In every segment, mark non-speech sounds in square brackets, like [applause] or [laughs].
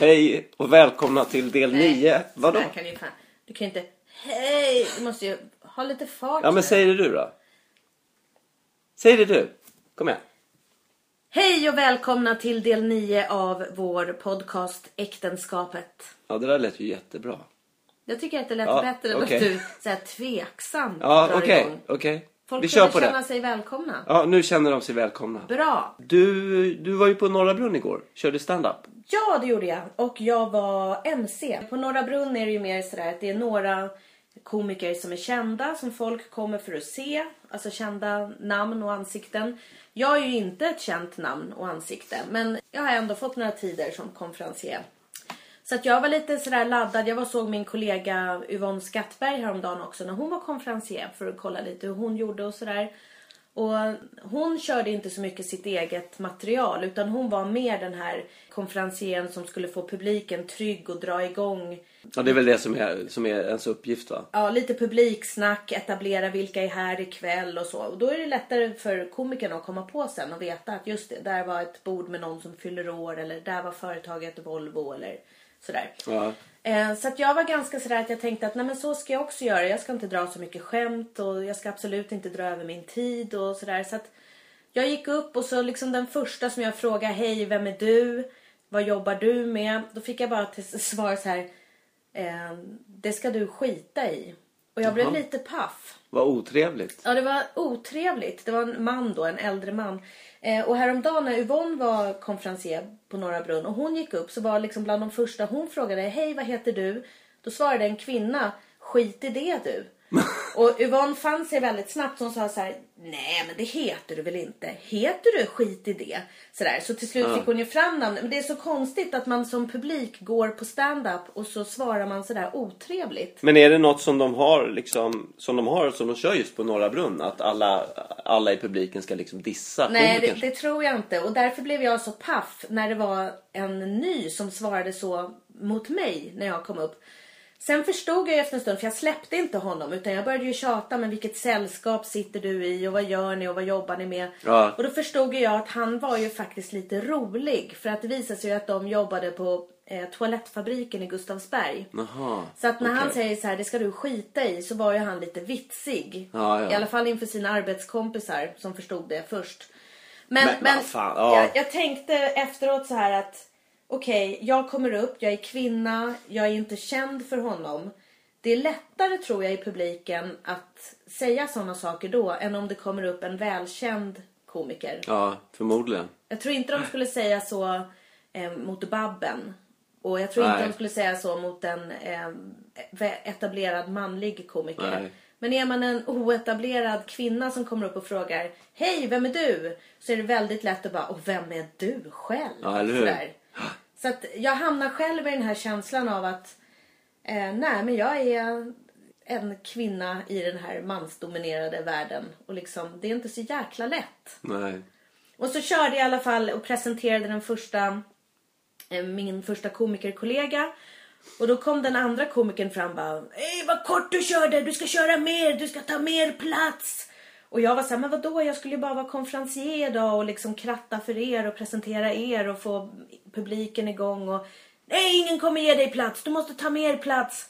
Hej och välkomna till del 9. Vadå? så här kan du, ju fan, du kan ju inte... Hej! Du måste ju ha lite fart. Ja men säg det du då. Säg det du. Kom igen. Hej och välkomna till del 9 av vår podcast Äktenskapet. Ja det där lät ju jättebra. Jag tycker att det lät Ja, bättre än okej. att du så här, Ja drar okej, igång. okej. Folk Vi kör på känna det. sig välkomna. Ja nu känner de sig välkomna. Bra! Du, du var ju på Norra Brunn igår. Körde stand-up. Ja, det gjorde jag. Och jag var MC. På Norra Brunn är det ju mer sådär att det är några komiker som är kända, som folk kommer för att se. Alltså kända namn och ansikten. Jag är ju inte ett känt namn och ansikte, men jag har ändå fått några tider som konferencier. Så att jag var lite sådär laddad. Jag var såg min kollega Yvonne Skattberg häromdagen också när hon var konferencier för att kolla lite hur hon gjorde och sådär. Och hon körde inte så mycket sitt eget material utan hon var mer den här konferencieren som skulle få publiken trygg och dra igång Ja det är väl det som är, som är ens uppgift va? ja, lite publiksnack, etablera vilka är här ikväll och så. Och då är det lättare för komikerna att komma på sen och veta att just det, där var ett bord med någon som fyller år eller där var företaget Volvo eller sådär. Ja. Eh, Så att jag var ganska sådär att jag tänkte att nej men så ska jag också göra. Jag ska inte dra så mycket skämt och jag ska absolut inte dra över min tid och sådär. Så att jag gick upp och så liksom den första som jag frågade, hej vem är du? Vad jobbar du med? Då fick jag bara till [laughs] svar så här, eh, det ska du skita i. Och jag blev Jaha. lite paff. Vad otrevligt. Ja, det var otrevligt. Det var en man då, en äldre man. Eh, och häromdagen när Yvonne var konferencier på Norra Brunn och hon gick upp så var liksom bland de första hon frågade Hej, vad heter du? Då svarade en kvinna Skit i det du. Och Yvonne fann sig väldigt snabbt. Hon sa så här Nej, men det heter du väl inte? Heter du skit i det? Sådär. Så till slut fick hon ju fram namnet. Men det är så konstigt att man som publik går på stand-up och så svarar man sådär otrevligt. Men är det något som de har liksom, som de har som de kör just på Norra Brunn? Att alla, alla i publiken ska liksom dissa Nej, det, det tror jag inte. Och därför blev jag så paff när det var en ny som svarade så mot mig när jag kom upp. Sen förstod jag efter en stund, för jag släppte inte honom utan jag började ju tjata, men vilket sällskap sitter du i och vad gör ni och vad jobbar ni med? Ja. Och då förstod jag att han var ju faktiskt lite rolig för att det visade sig att de jobbade på eh, toalettfabriken i Gustavsberg. Jaha, Så att när han okej. säger så här, det ska du skita i, så var ju han lite vitsig. Ja, ja. I alla fall inför sina arbetskompisar som förstod det först. Men, Men- men, fan, ja. jag, jag tänkte efteråt så här att okej, jag kommer upp, jag är kvinna, jag är inte känd för honom. Det är lättare tror jag i publiken att säga sådana saker då än om det kommer upp en välkänd komiker. Ja, förmodligen. Jag tror inte de skulle säga så eh, mot Babben. Och jag tror inte Nej. de skulle säga så mot en eh, etablerad manlig komiker. Nej. Men är man en oetablerad kvinna som kommer upp och frågar Hej, vem är du? Så är det väldigt lätt att bara, och vem är du själv? Ja, eller hur? Sådär. Så att jag hamnar själv i den här känslan av att eh, nej, men jag är en kvinna i den här mansdominerade världen. Och liksom, det är inte så jäkla lätt. Nej. Och så körde jag i alla fall och presenterade den första, eh, min första komikerkollega. Och då kom den andra komikern fram och bara Ey vad kort du körde, du ska köra mer, du ska ta mer plats. Och jag var såhär, men vadå jag skulle ju bara vara konferencier idag och liksom kratta för er och presentera er och få publiken igång och Nej ingen kommer ge dig plats, du måste ta mer plats.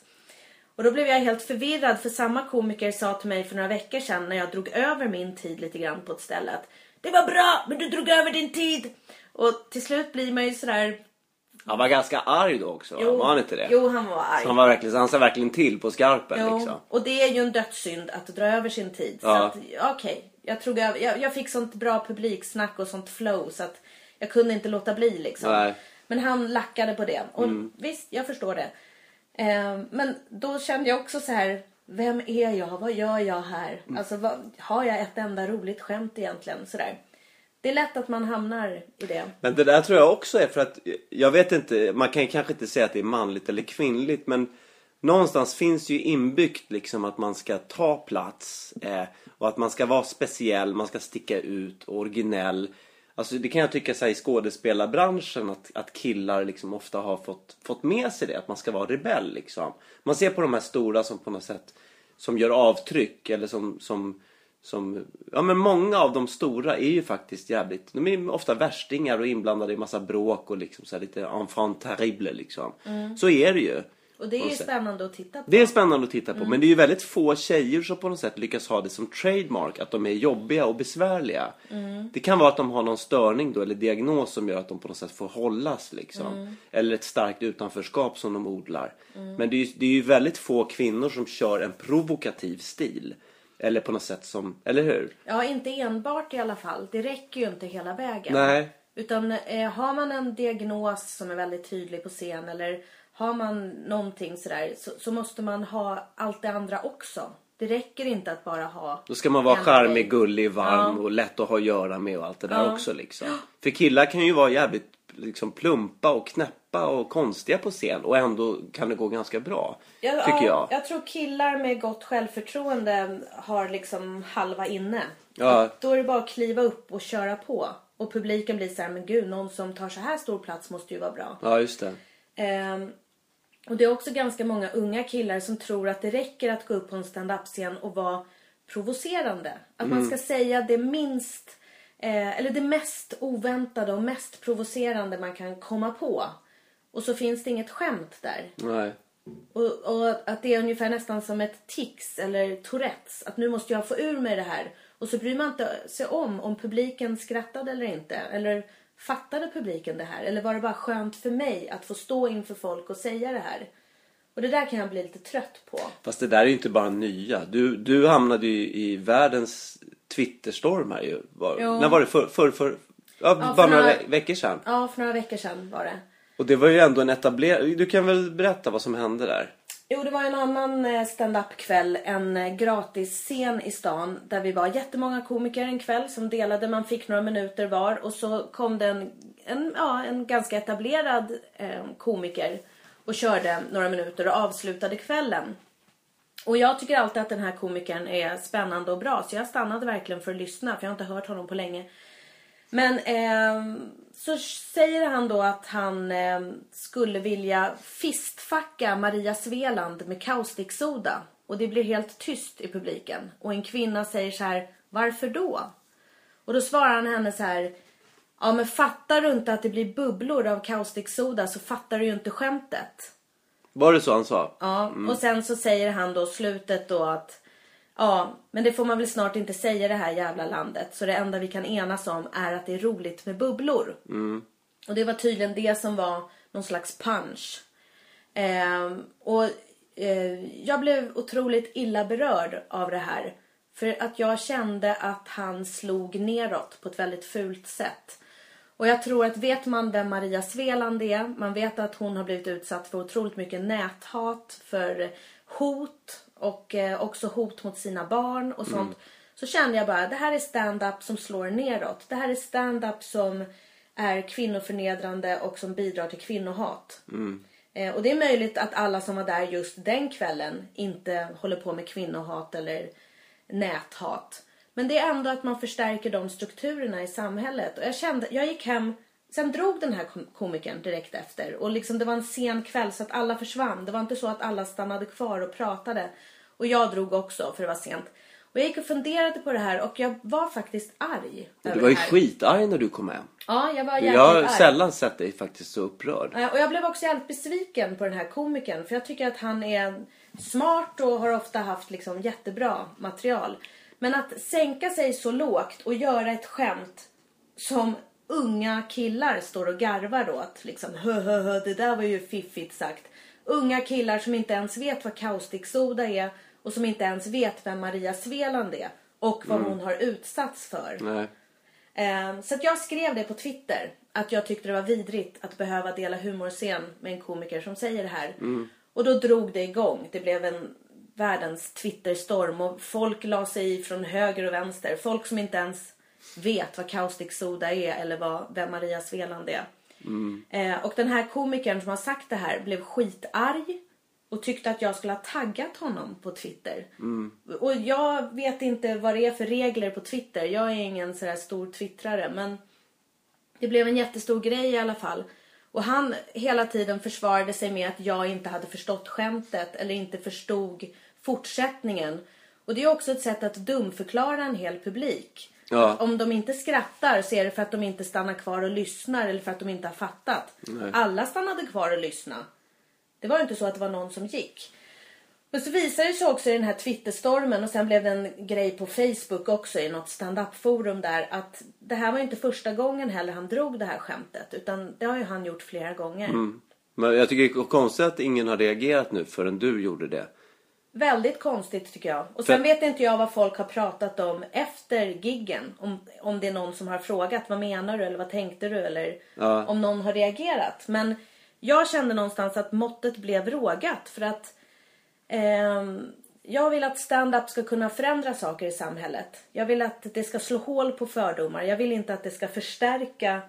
Och då blev jag helt förvirrad för samma komiker sa till mig för några veckor sedan när jag drog över min tid lite grann på ett ställe att Det var bra men du drog över din tid. Och till slut blir man ju sådär han var ganska arg då också, va? var han inte det? Jo han var arg. Så han, var verkligen, så han sa verkligen till på skarpen Jo, liksom. och det är ju en dödssynd att dra över sin tid. Så Ja. att, okej. Jag, över- jag, jag fick sånt bra publiksnack och sånt flow så att jag kunde inte låta bli liksom. Nej. Men han lackade på det. Och Mm. visst, jag förstår det. Eh, men då kände jag också så här. Vem är jag? Vad gör jag här? Mm. Alltså, vad, har jag ett enda roligt skämt egentligen? Sådär. Det är lätt att man hamnar i det. Men det där tror jag också är för att, jag vet inte, man kan kanske inte säga att det är manligt eller kvinnligt men någonstans finns ju inbyggt liksom att man ska ta plats eh, och att man ska vara speciell, man ska sticka ut, originell. Alltså det kan jag tycka så här, i skådespelarbranschen att, att killar liksom ofta har fått, fått med sig det, att man ska vara rebell liksom. Man ser på de här stora som på något sätt som gör avtryck eller som, som som, ja men många av de stora är ju faktiskt jävligt, de är ofta värstingar och inblandade i massa bråk och liksom så lite enfant terrible liksom. Så är det ju. Och det är ju spännande att titta på. Det är spännande att titta på men det är ju väldigt få tjejer som på något sätt lyckas ha det som trademark att de är jobbiga och besvärliga. Det kan vara att de har någon störning då eller diagnos som gör att de på något sätt får hållas liksom. Eller ett starkt utanförskap som de odlar. Men det är, ju, det är ju väldigt få kvinnor som kör en provokativ stil. Eller på något sätt som, eller hur? Ja, inte enbart i alla fall. Det räcker ju inte hela vägen. Nej. Utan eh, har man en diagnos som är väldigt tydlig på scen eller har man någonting sådär så, så måste man ha allt det andra också. Det räcker inte att bara ha Då ska man vara charmig, gullig, varm Ja. och lätt att ha att göra med och allt det där Ja. också liksom. För killar kan ju vara jävligt liksom plumpa och knäppa och konstiga på scen och ändå kan det gå ganska bra. Ja, tycker ja, jag. Jag tror killar med gott självförtroende har liksom halva inne. Ja. Och Då är det bara att kliva upp och köra på. Och publiken blir så här, men gud, någon som tar så här stor plats måste ju vara bra. Ja, just det. Ehm, och det är också ganska många unga killar som tror att det räcker att gå upp på en stand-up-scen och vara provocerande. Att man ska säga det minst, eh, eller det mest oväntade och mest provocerande man kan komma på. Och så finns det inget skämt där. Nej. Och, och att det är ungefär nästan som ett tics eller Tourettes. Att nu måste jag få ur mig det här. Och så bryr man inte sig om om publiken skrattade eller inte. Eller fattade publiken det här? Eller var det bara skönt för mig att få stå inför folk och säga det här? Och det där kan jag bli lite trött på. Fast det där är ju inte bara nya. Du, du hamnade ju i världens Twitterstorm här ju. Var, Jo. när var det? För, för, för, ja, bara för några några- ve- veckor sedan. Ja, för några veckor sedan var det. Och det var ju ändå en etablerad... Du kan väl berätta vad som hände där? Jo, det var en annan eh, stand-up kväll, en eh, gratisscen i stan där vi var jättemånga komiker en kväll som delade, man fick några minuter var och så kom det en, en, ja, en ganska etablerad eh, komiker och körde några minuter och avslutade kvällen. Och jag tycker alltid att den här komikern är spännande och bra så jag stannade verkligen för att lyssna för jag har inte hört honom på länge. Men eh, så säger han då att han eh, skulle vilja fistfacka Maria Sveland med kaustiksoda. Och det blir helt tyst i publiken. Och en kvinna säger så här, varför då? Och då svarar han henne så här, ja men fattar du inte att det blir bubblor av kaustiksoda så fattar du ju inte skämtet. Var det så han sa? Ja, och sen så säger han då slutet då att Ja, men det får man väl snart inte säga det här jävla landet. Så det enda vi kan enas om är att det är roligt med bubblor. Och det var tydligen det som var någon slags punch. Ehm, och eh, jag blev otroligt illa berörd av det här. För att jag kände att han slog neråt på ett väldigt fult sätt. Och jag tror att vet man vem Maria Sveland är, man vet att hon har blivit utsatt för otroligt mycket näthat, för hot och eh, också hot mot sina barn och sånt. Så kände jag bara, det här är stand-up som slår neråt. Det här är stand-up som är kvinnoförnedrande och som bidrar till kvinnohat. Eh, och det är möjligt att alla som var där just den kvällen inte håller på med kvinnohat eller näthat. Men det är ändå att man förstärker de strukturerna i samhället. Och jag kände, jag gick hem, sen drog den här kom- komikern direkt efter. Och liksom det var en sen kväll så att alla försvann. Det var inte så att alla stannade kvar och pratade. Och jag drog också för det var sent. Och jag gick och funderade på det här och jag var faktiskt arg. Du var ju skitarg när du kom hem. Ja, jag var jävligt Jag har arg. sällan sett dig faktiskt så upprörd. Och jag blev också jävligt besviken på den här komikern. För jag tycker att han är smart och har ofta haft liksom jättebra material. Men att sänka sig så lågt och göra ett skämt som unga killar står och garvar åt. Liksom, hö, hö, hö, det där var ju fiffigt sagt. Unga killar som inte ens vet vad kaustiksoda är och som inte ens vet vem Maria Sveland är. Och vad hon har utsatts för. Ehm, Så jag skrev det på Twitter. Att jag tyckte det var vidrigt att behöva dela humorscen med en komiker som säger det här. Och då drog det igång. Det blev en världens Twitterstorm och folk la sig i från höger och vänster. Folk som inte ens vet vad Caustic Soda är eller vad, vem Maria Sveland är. Eh, och den här komikern som har sagt det här blev skitarg och tyckte att jag skulle ha taggat honom på Twitter. Och jag vet inte vad det är för regler på Twitter. Jag är ingen sådär stor twittrare men det blev en jättestor grej i alla fall. Och han hela tiden försvarade sig med att jag inte hade förstått skämtet eller inte förstod fortsättningen. Och det är också ett sätt att dumförklara en hel publik. Ja. Om de inte skrattar så är det för att de inte stannar kvar och lyssnar eller för att de inte har fattat. Alla stannade kvar och lyssnade. Det var inte så att det var någon som gick. Men så visade det sig också i den här Twitterstormen och sen blev det en grej på Facebook också i något stand-up-forum där att det här var ju inte första gången heller han drog det här skämtet utan det har ju han gjort flera gånger. Men jag tycker det är konstigt att ingen har reagerat nu förrän du gjorde det. Väldigt konstigt tycker jag. Och sen För- vet inte jag vad folk har pratat om efter giggen. Om, om det är någon som har frågat vad menar du eller vad tänkte du eller Ja. om någon har reagerat. Men jag kände någonstans att måttet blev rågat för att ehm, jag vill att stand-up ska kunna förändra saker i samhället. Jag vill att det ska slå hål på fördomar. Jag vill inte att det ska förstärka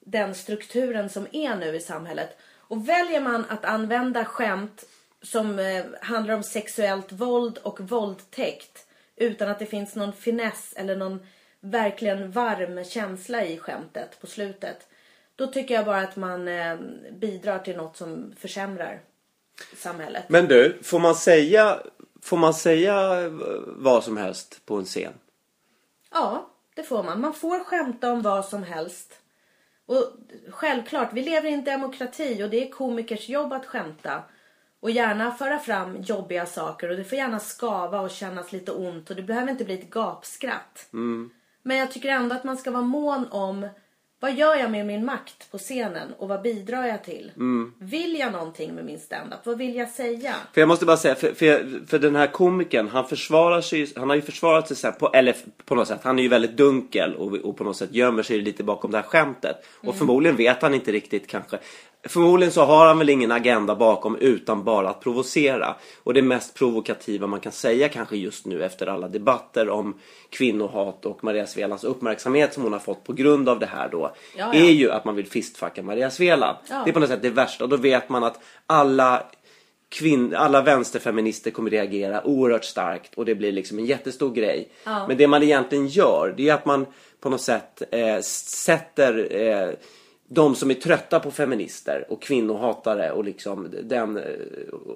den strukturen som är nu i samhället. Och väljer man att använda skämt som eh, handlar om sexuellt våld och våldtäkt utan att det finns någon finess eller någon verkligen varm känsla i skämtet på slutet. Då tycker jag bara att man eh, bidrar till något som försämrar samhället. Men du, får man säga, får man säga eh, vad som helst på en scen? Ja, det får man. Man får skämta om vad som helst. Och självklart, vi lever i en demokrati och det är komikers jobb att skämta. Och gärna föra fram jobbiga saker och det får gärna skava och kännas lite ont och det behöver inte bli ett gapskratt. Men jag tycker ändå att man ska vara mån om vad gör jag med min makt på scenen och vad bidrar jag till? Vill jag någonting med min standup? Vad vill jag säga? För jag måste bara säga, för, för, för den här komikern, han försvarar sig han har ju försvarat sig sen på, eller på något sätt, han är ju väldigt dunkel och, och på något sätt gömmer sig lite bakom det här skämtet. Och förmodligen vet han inte riktigt kanske. Förmodligen så har han väl ingen agenda bakom utan bara att provocera. Och det mest provokativa man kan säga kanske just nu efter alla debatter om kvinnohat och Maria Svelands uppmärksamhet som hon har fått på grund av det här då. Ja, ja. Är ju att man vill fistfucka Maria Sveland. Ja. Det är på något sätt det värsta. Och då vet man att alla kvinn, alla vänsterfeminister kommer reagera oerhört starkt och det blir liksom en jättestor grej. Men det man egentligen gör det är att man på något sätt eh, sätter eh, de som är trötta på feminister och kvinnohatare och liksom den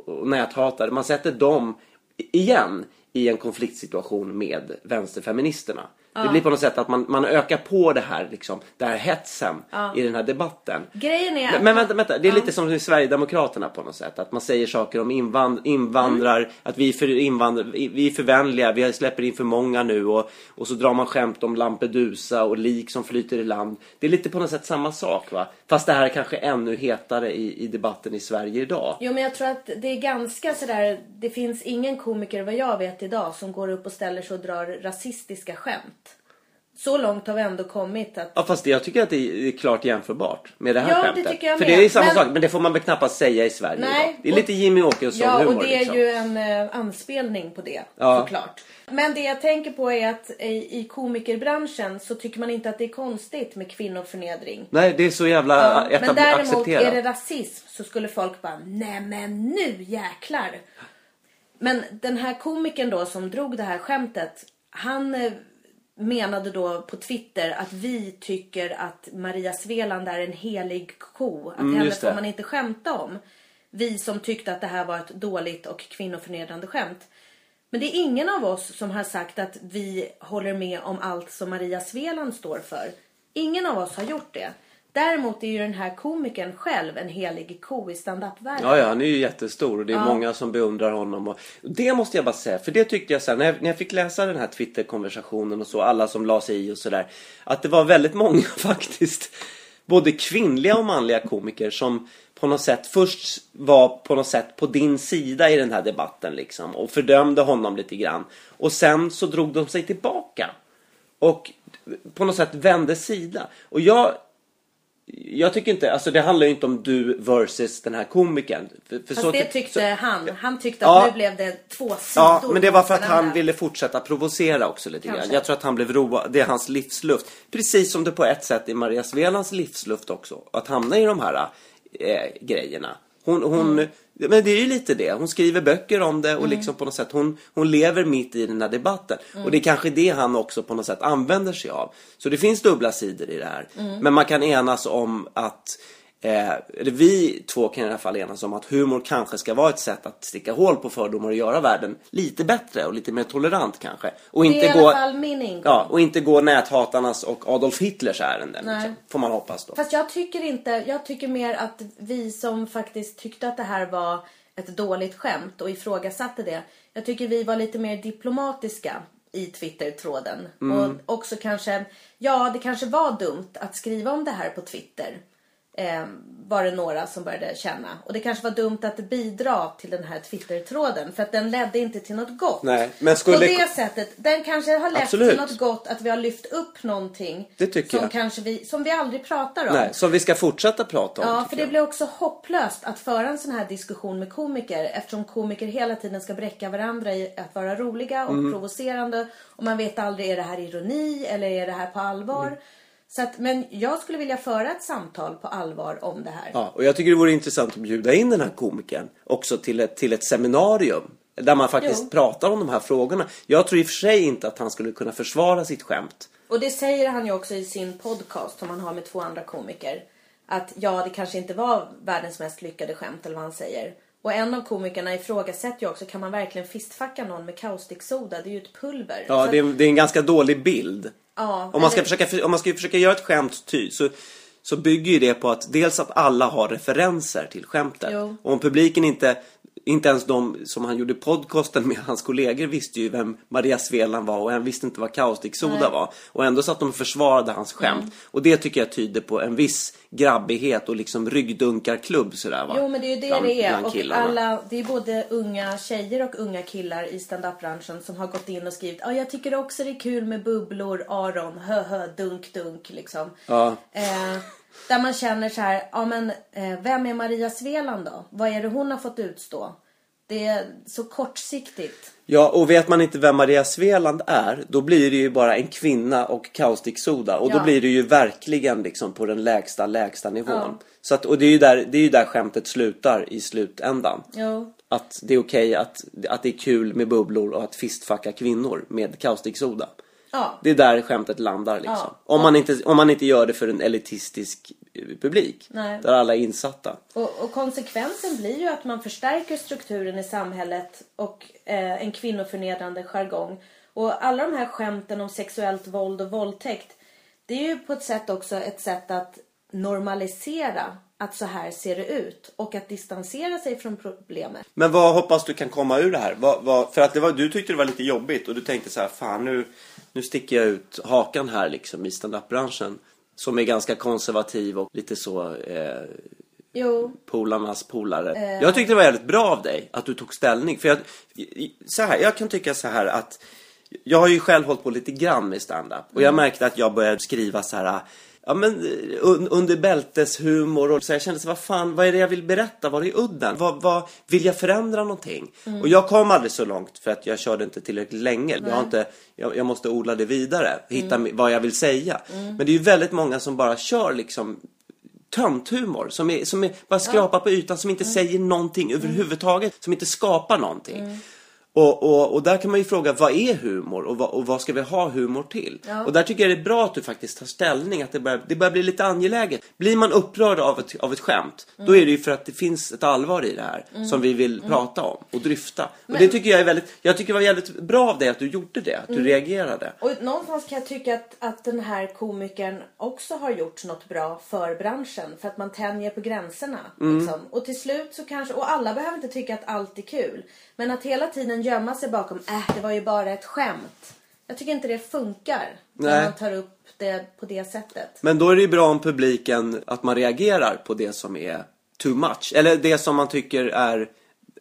och näthatare. Man sätter dem igen i en konfliktsituation med vänsterfeministerna. Det blir på något sätt att man, man ökar på det här, liksom, det här hetsen i den här debatten. Grejen är... Men, men vänta, vänta. det är lite som i Sverigedemokraterna på något sätt. Att man säger saker om invand, invandrar, Mm. att vi är, för invandrar, vi är för vänliga, vi släpper in för många nu och, och så drar man skämt om Lampedusa och lik som flyter i land. Det är lite på något sätt samma sak va? Fast det här är kanske ännu hetare i, i debatten i Sverige idag. Jo men jag tror att det är ganska sådär, det finns ingen komiker vad jag vet idag som går upp och ställer sig och drar rasistiska skämt. Så långt har vi ändå kommit att... Ja fast det, jag tycker att det är klart jämförbart med det här Ja, det skämtet. tycker jag För med. det är samma Men- sak, men det får man väl knappast säga i Sverige Nej, idag. Det är och- lite Jimmy Åkesson-humor Ja, och det är liksom. ju en eh, anspelning på det Ja. såklart. Men det jag tänker på är att i, i komikerbranschen så tycker man inte att det är konstigt med kvinnoförnedring. Nej, det är så jävla Ja, ja, men däremot accepterat. är det rasism så skulle folk bara, nej men nu jäklar. Men den här komikern då som drog det här skämtet, han eh, menade då på Twitter att vi tycker att Maria Sveland är en helig ko. Att henne Mm, det. får man inte skämta om. Vi som tyckte att det här var ett dåligt och kvinnoförnedrande skämt. Men det är ingen av oss som har sagt att vi håller med om allt som Maria Sveland står för. Ingen av oss har gjort det. Däremot är ju den här komikern själv en helig ko i standup-världen. Ja, ja, han är ju jättestor och det är Ja. många som beundrar honom. Och det måste jag bara säga, för det tyckte jag sen när jag, när jag fick läsa den här Twitter-konversationen och så, alla som la sig i och sådär. Att det var väldigt många [laughs] faktiskt, både kvinnliga och manliga komiker som på något sätt först var på något sätt på din sida i den här debatten liksom och fördömde honom lite grann. Och sen så drog de sig tillbaka. Och på något sätt vände sida. Och jag jag tycker inte, alltså det handlar ju inte om du versus den här komikern. För, för Fast det ty- tyckte så- han. Han tyckte Ja. att nu blev det två sidor. Ja, men det var för att han ville fortsätta provocera också lite grann. Jag tror att han blev road, det är hans livsluft. Precis som det på ett sätt är Maria Svelands livsluft också. Att hamna i de här eh, grejerna. Hon, hon, Mm. Men det är ju lite det. Hon skriver böcker om det och Mm. liksom på något sätt hon, hon lever mitt i den här debatten. Och det är kanske det han också på något sätt använder sig av. Så det finns dubbla sidor i det här. Mm. Men man kan enas om att eller vi två kan i alla fall enas om att humor kanske ska vara ett sätt att sticka hål på fördomar och göra världen lite bättre och lite mer tolerant kanske. Och Det inte är i gå, alla fall min ingång. ja, och inte gå näthatarnas och Adolf Hitlers ärenden. Liksom. Får man hoppas då. Fast jag tycker inte, jag tycker mer att vi som faktiskt tyckte att det här var ett dåligt skämt och ifrågasatte det. Jag tycker vi var lite mer diplomatiska i Twitter-tråden. Och också kanske, ja det kanske var dumt att skriva om det här på Twitter. Eh, var det några som började känna. Och det kanske var dumt att bidra till den här Twitter-tråden. För att den ledde inte till något gott. Nej, men skulle- På det sättet, den kanske har lett Absolut. till något gott att vi har lyft upp någonting. Det tycker som jag. Kanske vi, som vi aldrig pratar om. Nej, som vi ska fortsätta prata om. Ja, för det blir också hopplöst att föra en sån här diskussion med komiker eftersom komiker hela tiden ska bräcka varandra i att vara roliga och Mm. provocerande och man vet aldrig är det här ironi eller är det här på allvar. Mm. Så att, men jag skulle vilja föra ett samtal på allvar om det här. Ja, och jag tycker det vore intressant att bjuda in den här komikern också till ett, till ett seminarium. Där man faktiskt Jo. pratar om de här frågorna. Jag tror i och för sig inte att han skulle kunna försvara sitt skämt. Och det säger han ju också i sin podcast som han har med två andra komiker. Att ja, det kanske inte var världens mest lyckade skämt eller vad han säger. Och en av komikerna ifrågasätter ju också, kan man verkligen fistfacka någon med kaustiksoda? Det är ju ett pulver. Ja, det är, det är en ganska dålig bild. ja, Om man ska eller- försöka, om man ska försöka göra ett skämt ty, så, så bygger ju det på att dels att alla har referenser till skämtet. Jo. Och om publiken inte, inte ens de som han gjorde podcasten med, hans kollegor visste ju vem Maria Sveland var och en visste inte vad kaustiksoda var. Och ändå satt de och försvarade hans skämt. Och det tycker jag tyder på en viss grabbighet och liksom ryggdunkarklubb sådär va. Jo men det är ju det Bland- det är. Och alla, det är både unga tjejer och unga killar i stand-up-branschen som har gått in och skrivit ja jag tycker också det är kul med bubblor, Aron, hö hö, dunk dunk liksom. Ja. Eh, där man känner så här, ja men eh, vem är Maria Sveland då? Vad är det hon har fått utstå? Det är så kortsiktigt. Ja, och vet man inte vem Maria Sveland är, då blir det ju bara en kvinna och kaustiksoda. Och då Ja. blir det ju verkligen liksom på den lägsta, lägsta nivån. Ja. Så att, och det är, ju där, det är ju där skämtet slutar i slutändan. Jo. Att det är okej att, att det är kul med bubblor och att fistfacka kvinnor med kaustiksoda. Ja. Det är där skämtet landar liksom. Ja. Om, man inte, om man inte gör det för en elitistisk eh, publik. Nej. Där alla är insatta. Och, och konsekvensen blir ju att man förstärker strukturen i samhället och eh, en kvinnoförnedrande jargong. Och alla de här skämten om sexuellt våld och våldtäkt. Det är ju på ett sätt också ett sätt att normalisera att så här ser det ut. Och att distansera sig från problemet. Men vad hoppas du kan komma ur det här? Vad, vad, för att det var, du tyckte det var lite jobbigt och du tänkte så här, fan nu, nu sticker jag ut hakan här liksom i standup-branschen. Som är ganska konservativ och lite så eh, Jo, polarnas polare. Eh. Jag tyckte det var jävligt bra av dig att du tog ställning. För jag, så här, jag kan tycka så här att jag har ju själv hållit på lite grann med stand-up. Och jag märkte att jag började skriva så här Ja men un, under bälteshumor och så jag kände så vad fan, vad är det jag vill berätta? Var är udden? Vad, vad, vill jag förändra någonting? Och jag kom aldrig så långt för att jag körde inte tillräckligt länge. Jag, har inte, jag, jag måste odla det vidare, hitta mi- vad jag vill säga. Men det är ju väldigt många som bara kör liksom tönthumor som, är, som är bara skrapar på ytan, som inte säger någonting överhuvudtaget, som inte skapar någonting. Och, och, och där kan man ju fråga, vad är humor och vad, och vad ska vi ha humor till? Ja. Och där tycker jag det är bra att du faktiskt tar ställning, att det börjar, det börjar bli lite angeläget. Blir man upprörd av ett, av ett skämt, då är det ju för att det finns ett allvar i det här som vi vill prata om och dryfta. Och det tycker jag är väldigt, jag tycker det var jävligt bra av dig att du gjorde det, att du reagerade. Och någonstans kan jag tycka att, att den här komikern också har gjort något bra för branschen. För att man tänjer på gränserna. Liksom. Och till slut så kanske, och alla behöver inte tycka att allt är kul. Men att hela tiden gömma sig bakom, äh det var ju bara ett skämt. Jag tycker inte det funkar. När Nej. man tar upp det på det sättet. Men då är det ju bra om publiken, att man reagerar på det som är too much. Eller det som man tycker är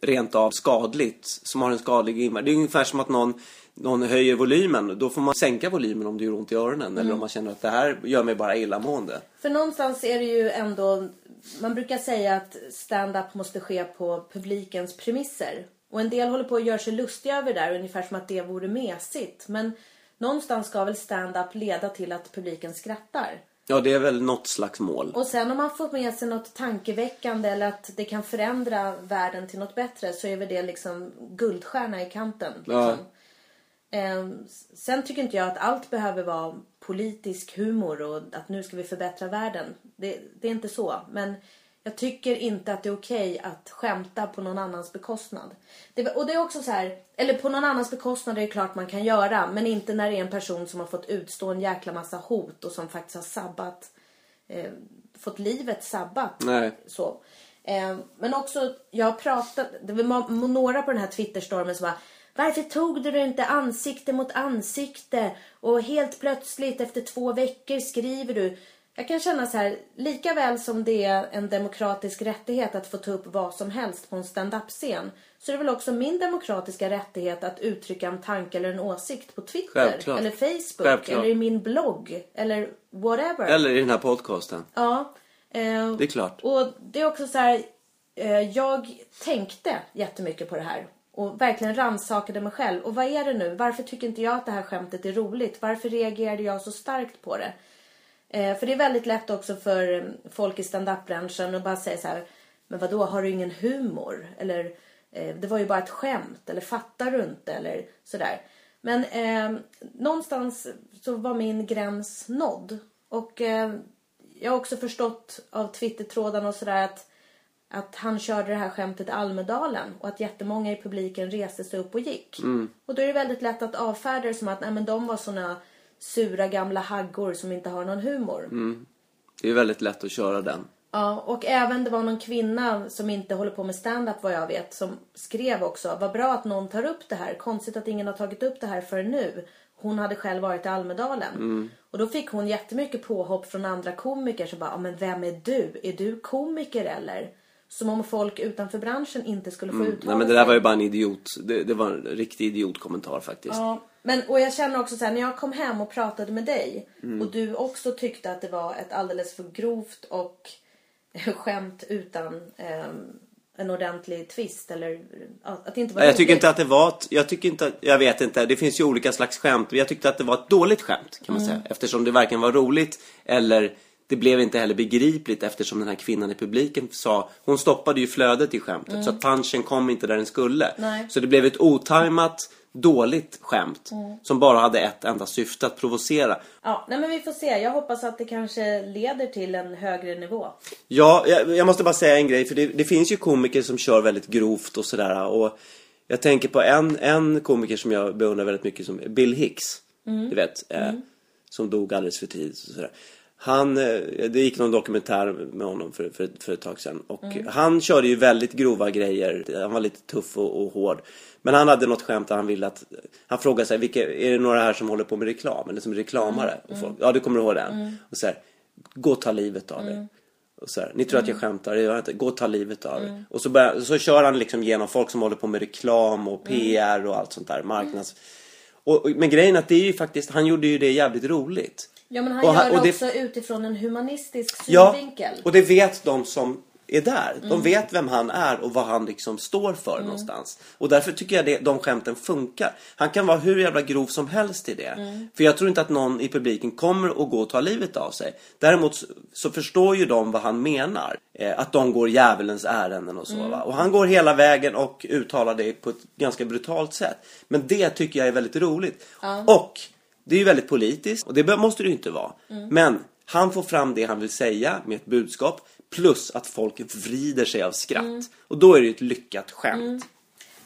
rent av skadligt, som har en skadlig inverkan. Det är ungefär som att någon, någon höjer volymen. Då får man sänka volymen om det gör ont i öronen. Eller om man känner att det här gör mig bara illamående. För någonstans är det ju ändå, man brukar säga att stand-up måste ske på publikens premisser. Och en del håller på att göra sig lustiga över det där, ungefär som att det vore mesigt. Men någonstans ska väl stand-up leda till att publiken skrattar. Ja, det är väl något slags mål. Och sen om man får med sig något tankeväckande eller att det kan förändra världen till något bättre så är väl det liksom guldstjärna i kanten. Liksom. Ja. Eh, sen tycker inte jag att allt behöver vara politisk humor och att nu ska vi förbättra världen. Det, det är inte så. Men jag tycker inte att det är okej att skämta på någon annans bekostnad. Det, och det är också så här, eller på någon annans bekostnad är det klart man kan göra. Men inte när det är en person som har fått utstå en jäkla massa hot och som faktiskt har sabbat, eh, fått livet sabbat. Nej. Så. Eh, men också, jag har pratat, det var några på den här Twitterstormen som bara varför tog du inte ansikte mot ansikte? Och helt plötsligt efter två veckor skriver du. Jag kan känna så här, lika väl som det är en demokratisk rättighet att få ta upp vad som helst på en stand-up-scen. Så är det väl också min demokratiska rättighet att uttrycka en tanke eller en åsikt på Twitter. Självklart. Eller Facebook. Självklart. Eller i min blogg. Eller whatever. Eller i den här podcasten. Ja. Eh, Det är klart. och det är också så här, eh, jag tänkte jättemycket på det här. Och verkligen rannsakade mig själv. Och vad är det nu? Varför tycker inte jag att det här skämtet är roligt? Varför reagerade jag så starkt på det? Eh, för det är väldigt lätt också för eh, folk i stand-up-branschen att bara säga så här. Men vad då har du ingen humor? Eller eh, det var ju bara ett skämt. Eller fattar du inte? Eller sådär. Men eh, någonstans så var min gräns nådd. Och eh, jag har också förstått av Twittertrådarna och sådär att, att han körde det här skämtet i Almedalen och att jättemånga i publiken reste sig upp och gick. Och då är det väldigt lätt att avfärda det som att nej, men de var såna sura gamla haggor som inte har någon humor. Det är väldigt lätt att köra den. Ja, och även det var någon kvinna som inte håller på med stand-up vad jag vet som skrev också. Vad bra att någon tar upp det här. Konstigt att ingen har tagit upp det här förrän nu. Hon hade själv varit i Almedalen. Och då fick hon jättemycket påhopp från andra komiker som bara, men vem är du? Är du komiker eller? Som om folk utanför branschen inte skulle få uttala Nej men det där var ju bara en idiot. Det, det var en riktig idiotkommentar faktiskt. Ja, men och jag känner också så här, när jag kom hem och pratade med dig Mm. och du också tyckte att det var ett alldeles för grovt och [laughs] skämt utan ehm, en ordentlig twist eller att det inte var Jag tycker inte att det var ett, jag tycker inte att, jag vet inte, det finns ju olika slags skämt. Jag tyckte att det var ett dåligt skämt kan man Mm. säga. Eftersom det varken var roligt eller det blev inte heller begripligt eftersom den här kvinnan i publiken sa, hon stoppade ju flödet i skämtet så att punchen kom inte där den skulle. Mm. Nej. Så det blev ett otajmat, dåligt skämt Mm. som bara hade ett enda syfte, att provocera. Ja, nej men vi får se. Jag hoppas att det kanske leder till en högre nivå. Ja, jag, jag måste bara säga en grej. För det, det finns ju komiker som kör väldigt grovt och sådär. Och jag tänker på en, en komiker som jag beundrar väldigt mycket som Bill Hicks. Du vet. Eh, Som dog alldeles för tidigt och sådär. Han, eh, det gick någon dokumentär med honom för, för, för ett tag sedan. Och han körde ju väldigt grova grejer. Han var lite tuff och, och hård. Men han hade något skämt där han ville att... Han frågade sig, vilka, är det några här som håller på med reklam? Eller som är reklamare? Och folk, ja, du kommer ihåg den? Och så här, gå och ta livet av dig. Och så här, Ni tror att jag skämtar, det gör jag inte. Gå och ta livet av er. Och så, börjar, så kör han liksom genom folk som håller på med reklam och PR och allt sånt där. Marknads... Och, och, men grejen är att det är ju faktiskt, han gjorde ju det jävligt roligt. Ja, men han Och gör det det- också utifrån en humanistisk Ja, synvinkel. och det vet de som är där. De vet vem han är och vad han liksom står för någonstans. Och därför tycker jag det, de skämten funkar. Han kan vara hur jävla grov som helst i det. För jag tror inte att någon i publiken kommer att gå och ta livet av sig. Däremot så, så förstår ju de vad han menar. Eh, att de går djävulens ärenden och så va. Och han går hela vägen och uttalar det på ett ganska brutalt sätt. Men det tycker jag är väldigt roligt. Och det är ju väldigt politiskt och det måste det ju inte vara. Men han får fram det han vill säga med ett budskap plus att folk vrider sig av skratt. Och då är det ju ett lyckat skämt.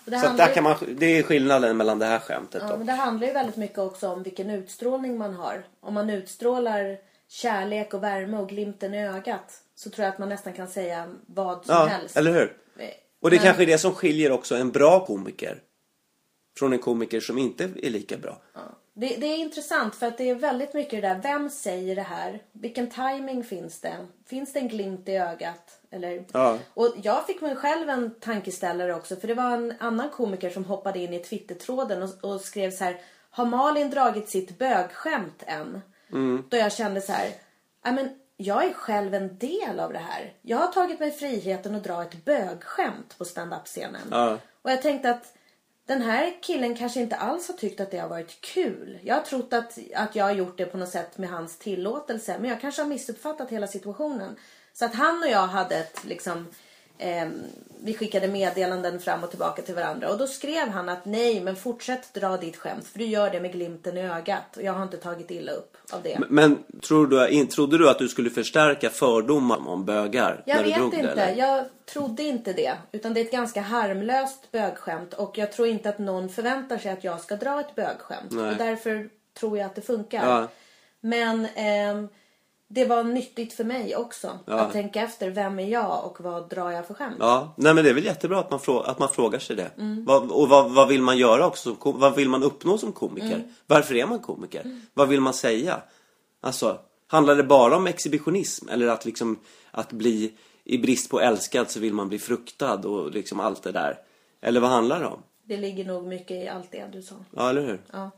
Det, Så handlar, där kan man, det är skillnaden mellan det här skämtet ja, då. men det handlar ju väldigt mycket också om vilken utstrålning man har. Om man utstrålar kärlek och värme och glimten i ögat så tror jag att man nästan kan säga vad som Ja, helst. eller hur? Eh, Och det men- kanske är det som skiljer också en bra komiker från en komiker som inte är lika bra. Det, det är intressant för att det är väldigt mycket det där. Vem säger det här? Vilken timing finns det? Finns det en glimt i ögat? Eller... Ja. Och jag fick mig själv en tankeställare också. För det var en annan komiker som hoppade in i Twittertråden och, och skrev så här. Har Malin dragit sitt bögskämt än? Då jag kände så här. "Ja, men jag är själv en del av det här. Jag har tagit mig friheten att dra ett bögskämt på stand-up-scenen. Ja. Och jag tänkte att den här killen kanske inte alls har tyckt att det har varit kul. Jag har trott att, att jag har gjort det på något sätt med hans tillåtelse. Men jag kanske har missuppfattat hela situationen. Så att han och jag hade ett liksom eh, vi skickade meddelanden fram och tillbaka till varandra. Och då skrev han att nej, men fortsätt dra ditt skämt. För du gör det med glimten i ögat. Och jag har inte tagit illa upp av det. Men tror du, trodde du att du skulle förstärka fördomar om bögar? Jag när du vet drog inte. Det, eller? jag trodde inte det. Utan det är ett ganska harmlöst bögskämt. Och jag tror inte att någon förväntar sig att jag ska dra ett bögskämt. Nej. Och därför tror jag att det funkar. Ja. Men ehm, det var nyttigt för mig också. Ja. Att tänka efter. Vem är jag och vad drar jag för skämt? Ja, nej men det är väl jättebra att man, frå- att man frågar sig det. Mm. Vad, och vad, vad vill man göra också? Vad vill man uppnå som komiker? Mm. Varför är man komiker? Vad vill man säga? Alltså, handlar det bara om exhibitionism? Eller att liksom, att bli, i brist på älskad så vill man bli fruktad och liksom allt det där? Eller vad handlar det om? Det ligger nog mycket i allt det du sa. Ja, eller hur? Ja.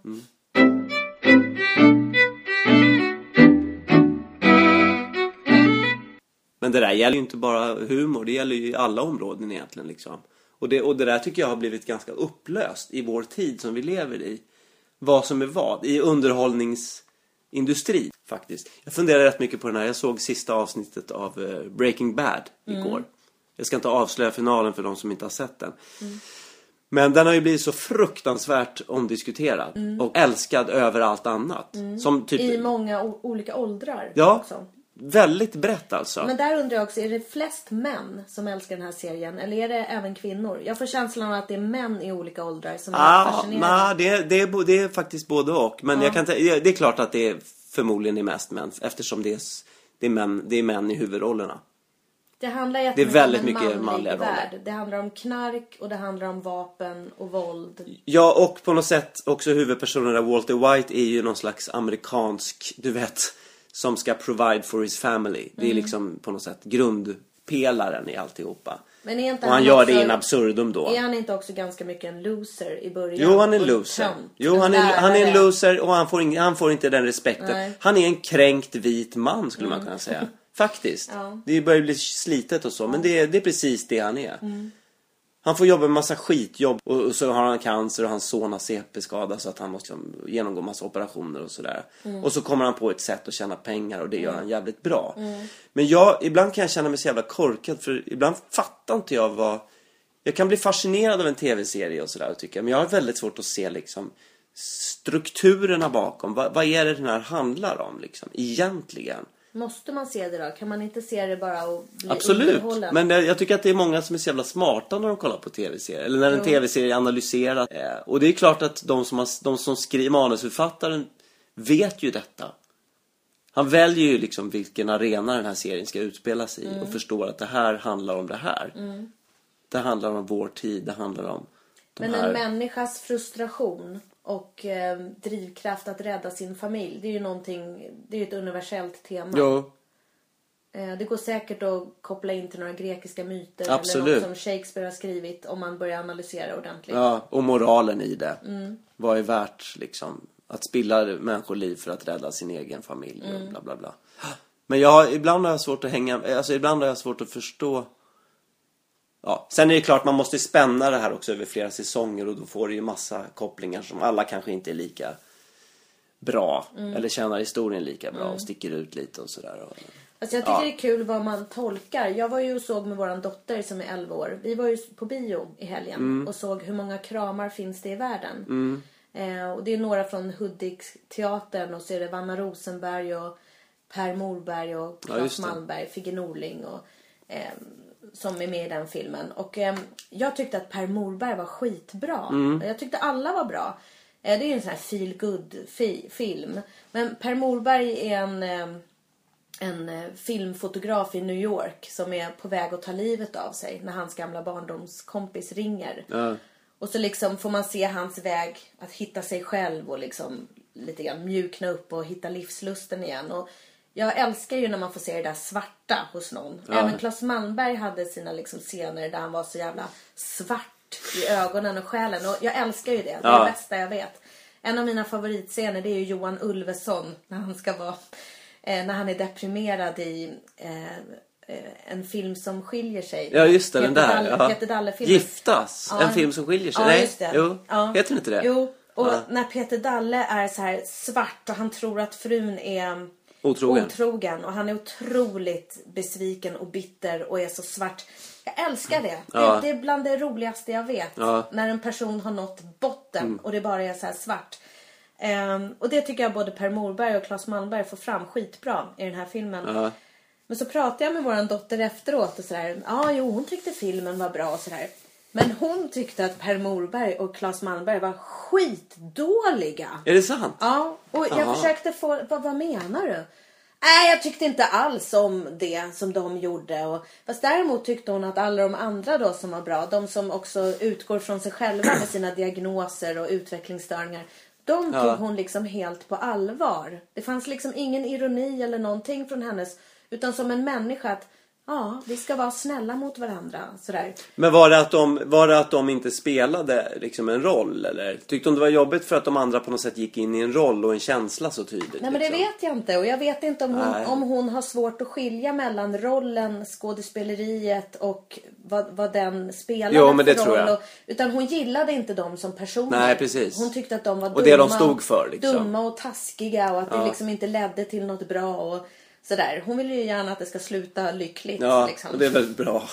Men det där gäller ju inte bara humor, det gäller ju i alla områden egentligen liksom. Och det, och det där tycker jag har blivit ganska upplöst i vår tid som vi lever i. Vad som är vad, i underhållningsindustri faktiskt. Jag funderar rätt mycket på den här, jag såg sista avsnittet av eh, Breaking Bad igår. Jag ska inte avslöja finalen för de som inte har sett den. Men den har ju blivit så fruktansvärt omdiskuterad och älskad över allt annat. Som typ, I många olika åldrar Ja. också. Väldigt brett alltså. Men där undrar jag också, är det flest män som älskar den här serien? Eller är det även kvinnor? Jag får känslan av att det är män i olika åldrar som är Ah, fascinerade. nah, det, det, är, det är faktiskt både och. Men jag kan det är klart att det är förmodligen är mest män. Eftersom det är, det är, män, det är män i huvudrollerna. Det handlar Det är väldigt om en mycket manlig manliga roller. Det handlar om knark och det handlar om vapen och våld. Ja, och på något sätt också huvudpersonen där, Walter White, är ju någon slags amerikansk, du vet, som ska provide for his family. Det Mm. är liksom på något sätt grundpelaren i alltihopa. Men är inte Och han gör det också- in absurdum då. Är han inte också ganska mycket en loser i början? Jo, han är en loser. tönt? Jo, han är, han är en loser och han får, ing, han får inte den respekten. Nej. Mm. Han är en kränkt vit man skulle man kunna säga. [laughs] Faktiskt. Ja. Det börjar bli slitet och så, men det är, det är precis det han är. Mm. Han får jobba med massa skitjobb och, och så har han cancer och hans son har CP-skada så att han måste genomgå massa operationer och sådär. Mm. Och så kommer han på ett sätt att tjäna pengar och det gör han jävligt bra. Men jag, ibland kan jag känna mig så jävla korkad för ibland fattar inte jag vad... Jag kan bli fascinerad av en tv-serie och sådär tycker jag. Men jag har väldigt svårt att se liksom strukturerna bakom. Vad, vad är det den här handlar om liksom egentligen? Måste man se det då? Kan man inte se det bara och bli Absolut, men det, jag tycker att det är många som är så jävla smarta när de kollar på tv-serier. Eller när en tv-serie analyseras. Eh, och det är klart att de som, har, de som skriver, manusförfattaren vet ju detta. Han väljer ju liksom vilken arena den här serien ska utspelas i Mm. och förstår att det här handlar om det här. Det handlar om vår tid, det handlar om de Men här... en människas frustration och eh, drivkraft att rädda sin familj. Det är ju någonting, det är ju ett universellt tema. Jo, Eh, det går säkert att koppla in till några grekiska myter. Eller Absolut. något som Shakespeare har skrivit om man börjar analysera ordentligt. ja, och moralen i det. Mm. Vad är värt liksom att spilla människoliv för att rädda sin egen familj Mm. och bla bla bla. Men jag, ibland har jag svårt att hänga, alltså ibland har jag svårt att förstå Ja, sen är det klart man måste spänna det här också över flera säsonger och då får det ju massa kopplingar som alla kanske inte är lika bra Mm. eller känner historien lika bra och sticker ut lite och sådär. Alltså jag tycker Ja. det är kul vad man tolkar. Jag var ju och såg med våran dotter som är 11 år. Vi var ju på bio i helgen Mm. och såg hur många kramar finns det i världen. Eh, och det är några från Hudik-teatern och så är det Vanna Rosenberg och Per Morberg och Ja, Claes det. Malmberg, Figge Norling och eh, som är med i den filmen. Och eh, jag tyckte att Per Morberg var skitbra. Mm. Jag tyckte alla var bra. Eh, det är ju en sån här feel good fi- film. Men Per Morberg är en eh, en filmfotograf i New York som är på väg att ta livet av sig när hans gamla barndomskompis ringer. ja. Och så liksom får man se hans väg att hitta sig själv och liksom lite grann mjukna upp och hitta livslusten igen. Och jag älskar ju när man får se det där svarta hos någon. Även Claes Malmberg hade sina liksom scener där han var så jävla svart i ögonen och själen. Och jag älskar ju det. Det är Ja. det bästa jag vet. En av mina favoritscener det är ju Johan Ulveson när han ska vara eh, när han är deprimerad i eh, eh, en film som skiljer sig. Ja, just det, den Peter där. Dalle, ja. Peter Dalle-filmen. Giftas, Ja. en film som skiljer sig. Ja, Nej, just det. jo, Ja. heter den inte det? Jo, och Ja. när Peter Dalle är så här svart och han tror att frun är Otrogen. otrogen. Och han är otroligt besviken och bitter och är så svart. Jag älskar det. Ja. Det, det är bland det roligaste jag vet. Ja. Mm. När en person har nått botten och det bara är så här svart. Ehm, och det tycker jag både Per Morberg och Claes Malmberg får fram skitbra i den här filmen. Ja. Men så pratade jag med våran dotter efteråt och sådär. Ja, jo, hon tyckte filmen var bra och sådär. Men hon tyckte att Per Morberg och Claes Malmberg var skitdåliga. Är det sant? Ja, och jag Jaha. försökte få, vad, vad menar du? Nej, jag tyckte inte alls om det som de gjorde. Och, fast däremot tyckte hon att alla de andra då som var bra, de som också utgår från sig själva med sina diagnoser och utvecklingsstörningar. De tog Ja. hon liksom helt på allvar. Det fanns liksom ingen ironi eller någonting från hennes. Utan som en människa att, ja, vi ska vara snälla mot varandra. Sådär. Men var det, att de, var det att de inte spelade liksom en roll eller? Tyckte hon det var jobbigt för att de andra på något sätt gick in i en roll och en känsla så tydligt? Nej men det liksom? vet jag inte och jag vet inte om hon, Nej. om hon har svårt att skilja mellan rollen, skådespeleriet och vad, vad den spelade Jo, men det för tror roll. jag. Och, utan hon gillade inte dem som personer. Nej, precis. Hon tyckte att de var Och dumma, det de stod för, liksom. dumma och taskiga och att det Ja. liksom inte ledde till något bra och sådär. Hon vill ju gärna att det ska sluta lyckligt. Ja, liksom. och det är väl bra.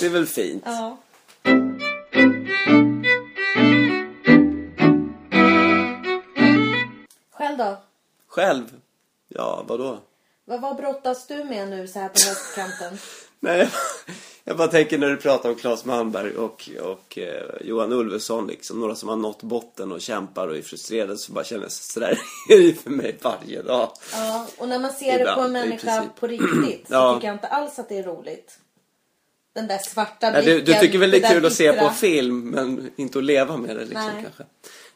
Det är väl fint. Ja. Själv då? Själv? Ja, vadå? Vad, vad brottas du med nu så här på [laughs] höstkanten? Nej, jag bara tänker när du pratar om Claes Malmberg och, och eh, Johan Ulveson liksom. Några som har nått botten och kämpar och är frustrerade så bara känner jag sådär [laughs] är det för mig varje dag. Ja, och när man ser det på en Ibland, människa på riktigt så Ja. tycker jag inte alls att det är roligt. Den där svarta blicken. du, du tycker väl det är kul att se på film men inte att leva med det liksom Nej. kanske.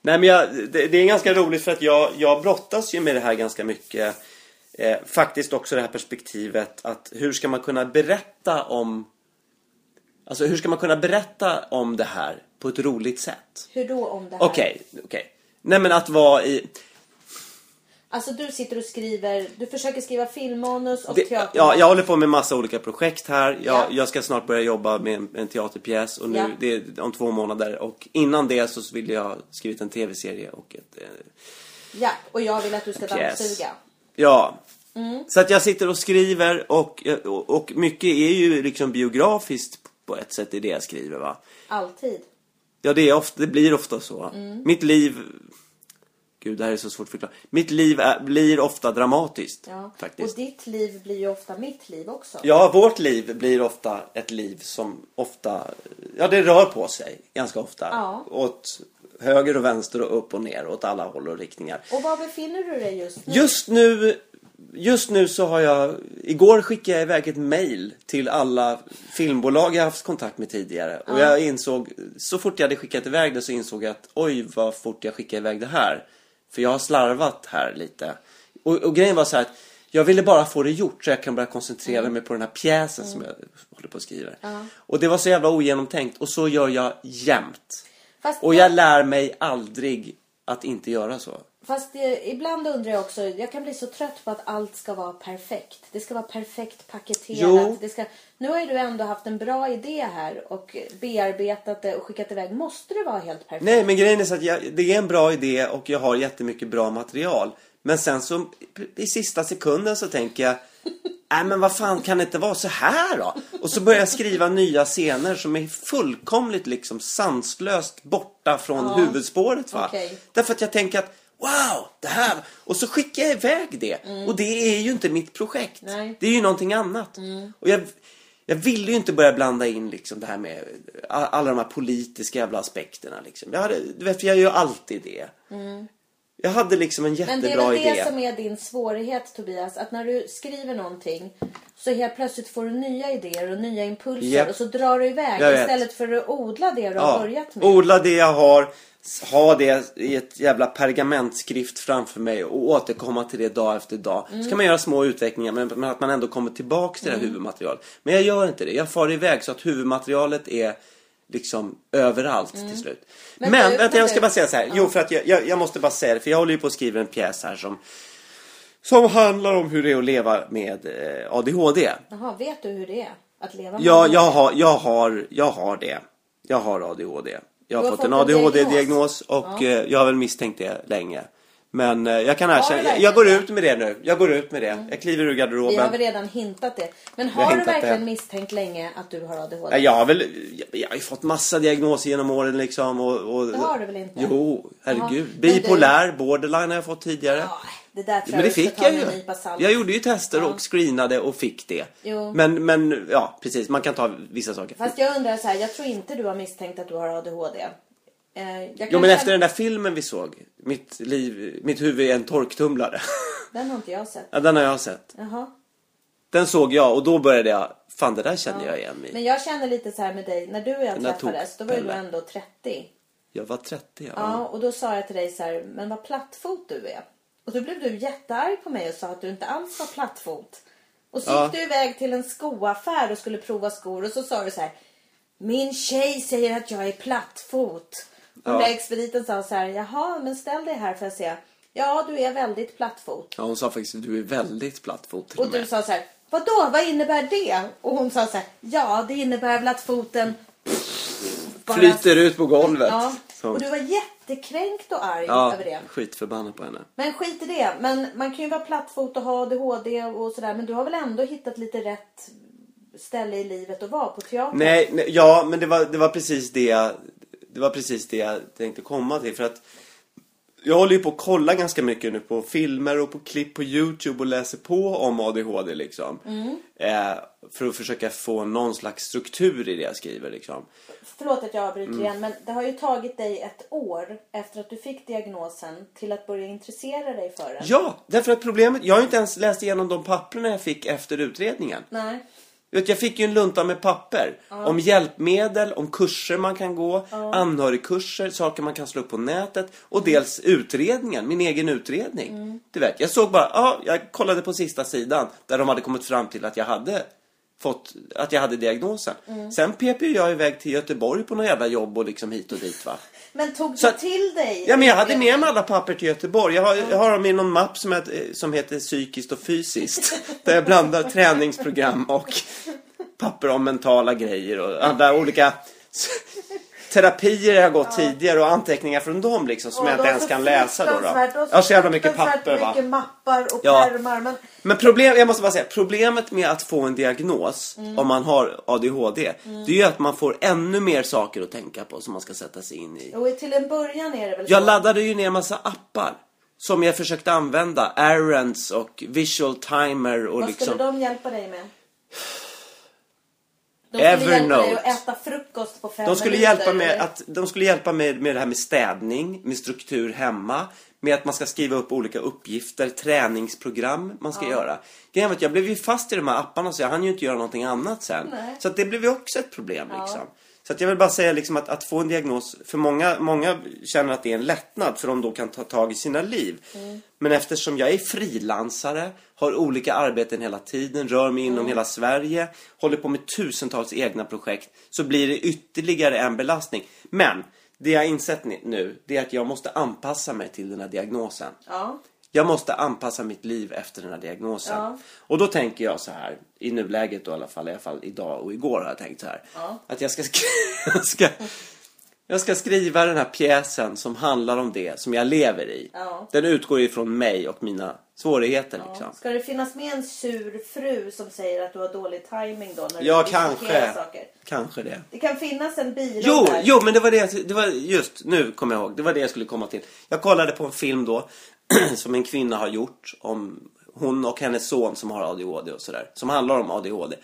Nej men jag, det, det är ganska roligt för att jag, jag brottas ju med det här ganska mycket. Eh, faktiskt också det här perspektivet att hur ska man kunna berätta om Alltså hur ska man kunna berätta om det här på ett roligt sätt? Hur då om det här? Okej, okej. Nej men att vara i... Alltså du sitter och skriver, du försöker skriva filmmanus och Det, teater. ja, jag håller på med massa olika projekt här. Jag, Ja. jag ska snart börja jobba med en, en teaterpjäs och nu, Ja. det är om två månader. Och innan det så vill jag ha skrivit en tv-serie och ett... Eh, Ja, och jag vill att du ska Pjäs. dammsuga. ja. Mm. Så att jag sitter och skriver och, och, och mycket är ju liksom biografiskt på ett sätt i det jag skriver va. Alltid. Ja, det, är ofta, det blir ofta så. Mm. Mitt liv... Gud, det här är så svårt att förklara. Mitt liv är, blir ofta dramatiskt. Ja. Faktiskt. Och ditt liv blir ju ofta mitt liv också. Ja, vårt liv blir ofta ett liv som ofta... Ja, det rör på sig ganska ofta. Ja. Åt höger och vänster och upp och ner, åt alla håll och riktningar. Och var befinner du dig just nu? Just nu, just nu så har jag... Igår skickade jag iväg ett mail till alla filmbolag jag haft kontakt med tidigare. Och jag insåg, så fort jag hade skickat iväg det så insåg jag att oj vad fort jag skickade iväg det här. För jag har slarvat här lite. Och, och grejen var så här att jag ville bara få det gjort så jag kan börja koncentrera mig på den här pjäsen som jag håller på att skriva. Och det var så jävla ogenomtänkt och så gör jag jämt. Fast, Och jag lär mig aldrig att inte göra så. Fast eh, ibland undrar jag också, jag kan bli så trött på att allt ska vara perfekt. Det ska vara perfekt paketerat. Jo. Det ska, nu har ju du ändå haft en bra idé här och bearbetat det och skickat iväg. Måste det vara helt perfekt? Nej, men grejen är så att jag, det är en bra idé och jag har jättemycket bra material. Men sen så i sista sekunden så tänker jag Nej [laughs] men vad fan kan det inte vara så här då? Och så börjar jag skriva nya scener som är fullkomligt liksom sanslöst borta från Ja. huvudspåret va. Okej. Därför att jag tänker att wow, det här. Och så skickar jag iväg det. Och det är ju inte mitt projekt. Nej. Det är ju någonting annat. Och jag, jag ville ju inte börja blanda in liksom det här med alla de här politiska jävla aspekterna. Liksom. Jag, hade, du vet, jag gör alltid det. Jag hade liksom en Men det är jättebra väl idé. det som är din svårighet Tobias. Att när du skriver någonting så helt plötsligt får du nya idéer och nya impulser. Japp. Och så drar du iväg Jag vet. istället för att odla det du har Ja, börjat med. odla det jag har, ha det i ett jävla pergamentskrift framför mig och återkomma till det dag efter dag. Mm. Så kan man göra små utvecklingar men, att man ändå kommer tillbaks till det här huvudmaterialet. Men jag gör inte det. Jag far iväg så att huvudmaterialet är liksom överallt till slut. Men, Mm. Men du, vänta jag ska bara säga så här. Jo för att jag, jag, jag måste bara säga det för jag håller ju på att skriva en pjäs här som som handlar om hur det är att leva med eh, ADHD. Jaha, vet du hur det är? Att leva med Ja, jag har, jag har, jag har det. Jag har ADHD. Jag har, fått fått en ADHD-diagnos och Ja. eh, jag har väl misstänkt det länge. Men eh, jag kan erkänna, jag, jag går ut med det nu. Jag går ut med det. Jag kliver ur Vi har garderoben. väl redan hintat det. Men har har du verkligen det. misstänkt länge att du har ADHD? Ja, Jag har väl, jag, jag har ju fått massa diagnoser genom åren liksom. Och, och, Det har du väl inte? Jo, herregud. Bipolär, borderline har jag fått tidigare. Ja, det där tror Men det jag fick jag ju. Jag gjorde ju tester och screenade och fick det. Jo. Men, men ja, precis. Man kan ta vissa saker. Fast jag undrar så här, jag tror inte du har misstänkt att du har ADHD. Eh, Jo men efter den där filmen vi såg, mitt liv, mitt huvud är en torktumlare. [laughs] Den har inte jag sett. ja, den har jag sett. Jaha. Den såg jag och då började jag, fan det där kände jag igen mig. Men jag känner lite så här med dig, när du och jag Den träffades, då var du ändå 30. Jag var 30 ja. Ja, och då sa jag till dig så här, men vad plattfot du är. Och då blev du jättearg på mig och sa att du inte alls var plattfot. Och så Ja. gick du iväg till en skoaffär och skulle prova skor och så sa du så här, min tjej säger att jag är plattfot. Och den Ja. där expediten sa så här, jaha, men ställ dig här för att se. Ja, du är väldigt plattfot. ja. Hon sa faktiskt att du är väldigt plattfot till Och du sa så här, vadå, vad innebär det? Och hon sa så här, ja, det innebär väl att foten bara- Flyter ut på golvet. Ja, och du var jättekränkt och arg Ja, över det. skitförbannad på henne. Men skit i det. Men man kan ju vara plattfot och ha ADHD och sådär. Men du har väl ändå hittat lite rätt ställe i livet att vara på teatern? Nej, nej ja men det var, det var precis det jag, det var precis det jag tänkte komma till för att jag håller ju på att kolla ganska mycket nu på filmer och på klipp på Youtube och läser på om ADHD liksom. Mm. Eh, för att försöka få någon slags struktur i det jag skriver liksom. Förlåt att jag avbryter Mm. igen. Men det har ju tagit dig ett år efter att du fick diagnosen till att börja intressera dig för den. Ja, därför att problemet, jag har ju inte ens läst igenom de papperna jag fick efter utredningen. Nej. Vet, jag fick ju en lunta med papper om hjälpmedel, om kurser man kan gå, anhörigkurser, saker man kan slå upp på nätet och dels utredningen, min egen utredning. Du vet, jag såg bara, ja, jag kollade på sista sidan där de hade kommit fram till att jag hade fått, att jag hade diagnosen. Sen pep ju jag iväg till Göteborg på något jävla jobb och liksom hit och dit va. Men tog du att- till dig? Ja men jag hade med mig alla papper till Göteborg. Jag har, jag har dem i någon mapp som heter, som heter psykiskt och fysiskt. Där jag blandar träningsprogram och papper om mentala grejer och andra olika terapier jag har gått tidigare och anteckningar från dem liksom som Åh, jag inte ens kan läsa då. då. Jag har så jävla mycket papper va. mycket mappar och Ja. pärmar. Men Men problem, jag måste bara säga, problemet med att få en diagnos om man har ADHD, det är ju att man får ännu mer saker att tänka på som man ska sätta sig in i. jo, till en början är det väl Jag så. laddade ju ner massa appar. Som jag försökte använda. Errands och Visual Timer och Vad liksom... skulle de hjälpa dig med? De skulle hjälpa dig att äta frukost på fem De skulle minuter, hjälpa med att, de skulle hjälpa med, med det här med städning, med struktur hemma, med att man ska skriva upp olika uppgifter, träningsprogram man ska göra. Grejen att jag blev ju fast i de här apparna så jag hann ju inte göra någonting annat sen. Nej. Så att det blev ju också ett problem liksom. Så att jag vill bara säga liksom att, att få en diagnos, för många, många känner att det är en lättnad för de då kan ta tag i sina liv. Men eftersom jag är frilansare, har olika arbeten hela tiden, rör mig inom hela Sverige, håller på med tusentals egna projekt, så blir det ytterligare en belastning. Men det jag har insett nu, det är att jag måste anpassa mig till den här diagnosen. Ja. Jag måste anpassa mitt liv efter den här diagnosen. Ja. Och då tänker jag så här, i nuläget då i alla fall, i alla fall idag och igår har jag tänkt så här. Ja. Att jag ska, sk- [laughs] jag, ska, jag ska skriva den här pjäsen som handlar om det som jag lever i. Ja. Den utgår ifrån mig och mina svårigheter liksom. Ska det finnas med en sur fru som säger att du har dålig timing då? När Ja, du kanske. Saker? Kanske det. Det kan finnas en biroll Jo, där. jo, men det var det, det var just, nu kommer jag ihåg, det var det jag skulle komma till. Jag kollade på en film då, [clears throat] som en kvinna har gjort om hon och hennes son som har ADHD och sådär. Som handlar om ADHD.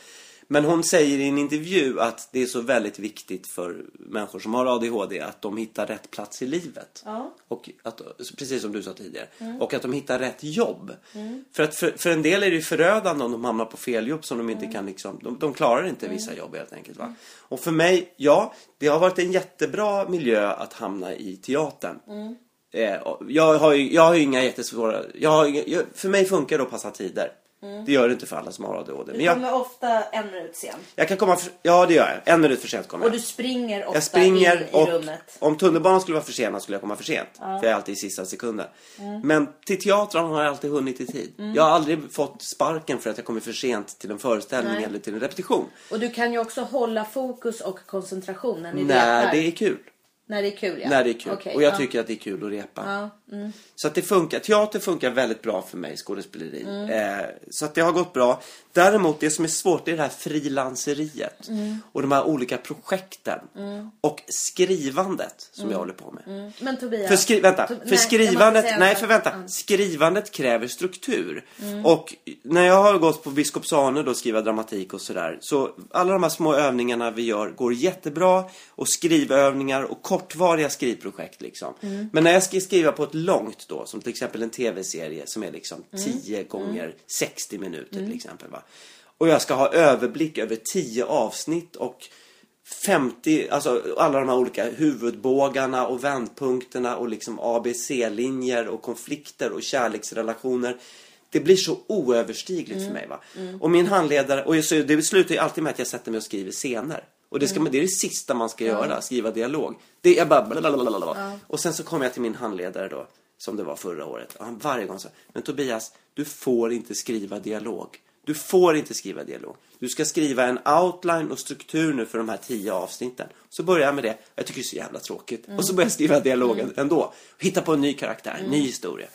Men hon säger i en intervju att det är så väldigt viktigt för människor som har ADHD att de hittar rätt plats i livet. Ja. Och att, precis som du sa tidigare. Och att de hittar rätt jobb. För att för, för en del är det förödande om de hamnar på fel jobb som de inte kan liksom, de, de klarar inte vissa jobb helt enkelt va. Och för mig, ja, det har varit en jättebra miljö att hamna i teatern. Eh, och jag, har ju, jag har ju inga jättesvåra, jag har, jag, för mig funkar det att passa tider. Det gör det inte för alla som har ADHD. Du jag, kommer ofta en minut sen. jag kan komma, för, ja det gör jag. En minut för sent kommer Och jag. du springer ofta Jag springer in i och rummet. om tunnelbanan skulle vara försenad skulle jag komma för sent. För jag är alltid i sista sekunden. Mm. Men till teatern har jag alltid hunnit i tid. Jag har aldrig fått sparken för att jag kommer för sent till en föreställning Nej. eller till en repetition. Och du kan ju också hålla fokus och koncentration när ni Nej, det är kul. När det är kul ja. när det är kul. Okej, och jag ja. tycker att det är kul att repa. Ja, mm. Så att det funkar. Teater funkar väldigt bra för mig, skådespeleri. Mm. Eh, så att det har gått bra. Däremot, det som är svårt det är det här frilanseriet. Mm. Och de här olika projekten. Och skrivandet som jag håller på med. Mm. Men Tobias. För, skri vänta, To- för skrivandet, nej för vänta, Mm. skrivandet kräver struktur. Och när jag har gått på Biskopsane då skriva dramatik och sådär. Så alla de här små övningarna vi gör går jättebra. Och skrivövningar och kortvariga skrivprojekt liksom. Men när jag ska skriva på ett långt då, som till exempel en tv-serie som är liksom 10 gånger 60 minuter till exempel va. Och jag ska ha överblick över 10 avsnitt och 50, alltså alla de här olika huvudbågarna och vändpunkterna och liksom ABC-linjer och konflikter och kärleksrelationer. Det blir så oöverstigligt för mig va. Och min handledare, och så, det slutar ju alltid med att jag sätter mig och skriver scener. Och det, ska, man- det är det sista man ska göra, skriva dialog. Det är bara. Och sen så kommer jag till min handledare då, som det var förra året. Och han varje gång sa, men Tobias, du får inte skriva dialog. Du får inte skriva dialog. Du ska skriva en outline och struktur nu för de här tio avsnitten. Så börjar jag med det. Jag tycker det är så jävla tråkigt. Och så börjar jag skriva dialogen ändå. Hitta på en ny karaktär, en ny historia.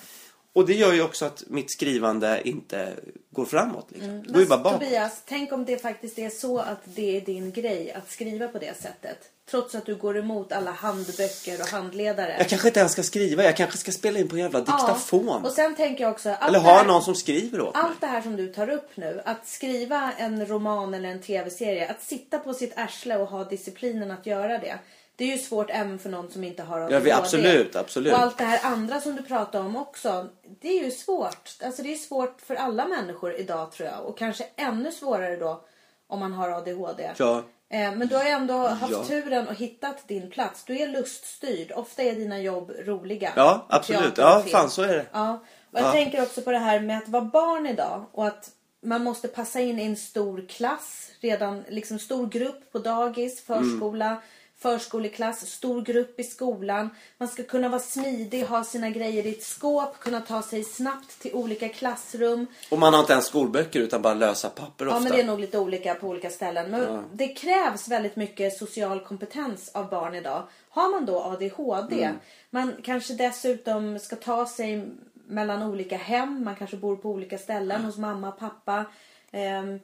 Och det gör ju också att mitt skrivande inte går framåt. Liksom. Det går ju bara bakåt. Tobias, tänk om det faktiskt är så att det är din grej att skriva på det sättet. Trots att du går emot alla handböcker och handledare. Jag kanske inte ens ska skriva. Jag kanske ska spela in på en jävla diktafon. Och sen tänker jag också... allt Eller det här- ha någon som skriver åt mig. Allt det här som du tar upp nu, att skriva en roman eller en tv-serie, att sitta på sitt arsle och ha disciplinen att göra det. Det är ju svårt även för någon som inte har ADHD. Ja, absolut, absolut. Och allt det här andra som du pratar om också, det är ju svårt. Alltså det är svårt för alla människor idag tror jag. Och kanske ännu svårare då om man har ADHD. Ja. Eh, Men du har ju ändå haft Ja. turen och hittat din plats. Du är luststyrd. Ofta är dina jobb roliga. Ja, absolut. Ja, fan så är det. Ja, och jag Ja. tänker också på det här med att vara barn idag och att man måste passa in i en stor klass, redan liksom stor grupp på dagis, förskola, förskoleklass, stor grupp i skolan. Man ska kunna vara smidig, ha sina grejer i ett skåp, kunna ta sig snabbt till olika klassrum. Och man har inte ens skolböcker utan bara lösa papper ofta. Ja, men det är nog lite olika på olika ställen. Men det krävs väldigt mycket social kompetens av barn idag. Har man då ADHD, Mm. man kanske dessutom ska ta sig mellan olika hem. Man kanske bor på olika ställen hos mamma, pappa. Ehm,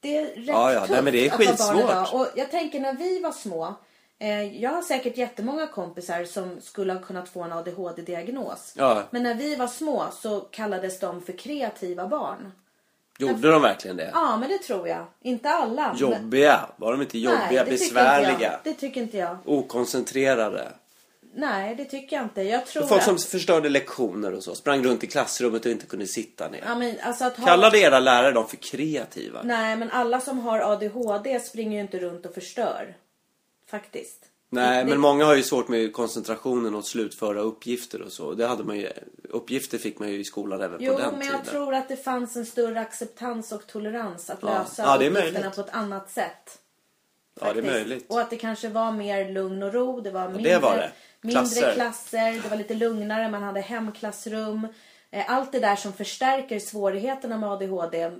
det är rätt Ja, ja, tufft nej, men det är att vara barn skitsvårt. idag. Och jag tänker när vi var små. Eh, jag har säkert jättemånga kompisar som skulle ha kunnat få en ADHD-diagnos. Ja. Men när vi var små så kallades de för kreativa barn. Gjorde de verkligen det? Ja, men det tror jag. Inte alla. men- Jobbiga? Var de inte jobbiga? Nej, det tycker besvärliga? jag. Det tycker inte jag. Okoncentrerade? Nej, det tycker jag inte. Jag tror Folk som att... förstörde lektioner och så. Sprang runt i klassrummet och inte kunde sitta ner. Ja, men alltså ha... Kallade era lärare dem för kreativa? Nej, men alla som har ADHD springer ju inte runt och förstör. Faktiskt. Nej, Det- men många har ju svårt med koncentrationen och att slutföra uppgifter och så. Det hade man ju, uppgifter fick man ju i skolan även Jo, på den men tiden. jag tror att det fanns en större acceptans och tolerans att Ja. lösa Ja, uppgifterna på ett annat sätt. Ja, det är Faktiskt. möjligt. Och att det kanske var mer lugn och ro. Det var mindre, det var det. mindre Klasser. klasser. Det var lite lugnare. Man hade hemklassrum. Eh, Allt det där som förstärker svårigheterna med ADHD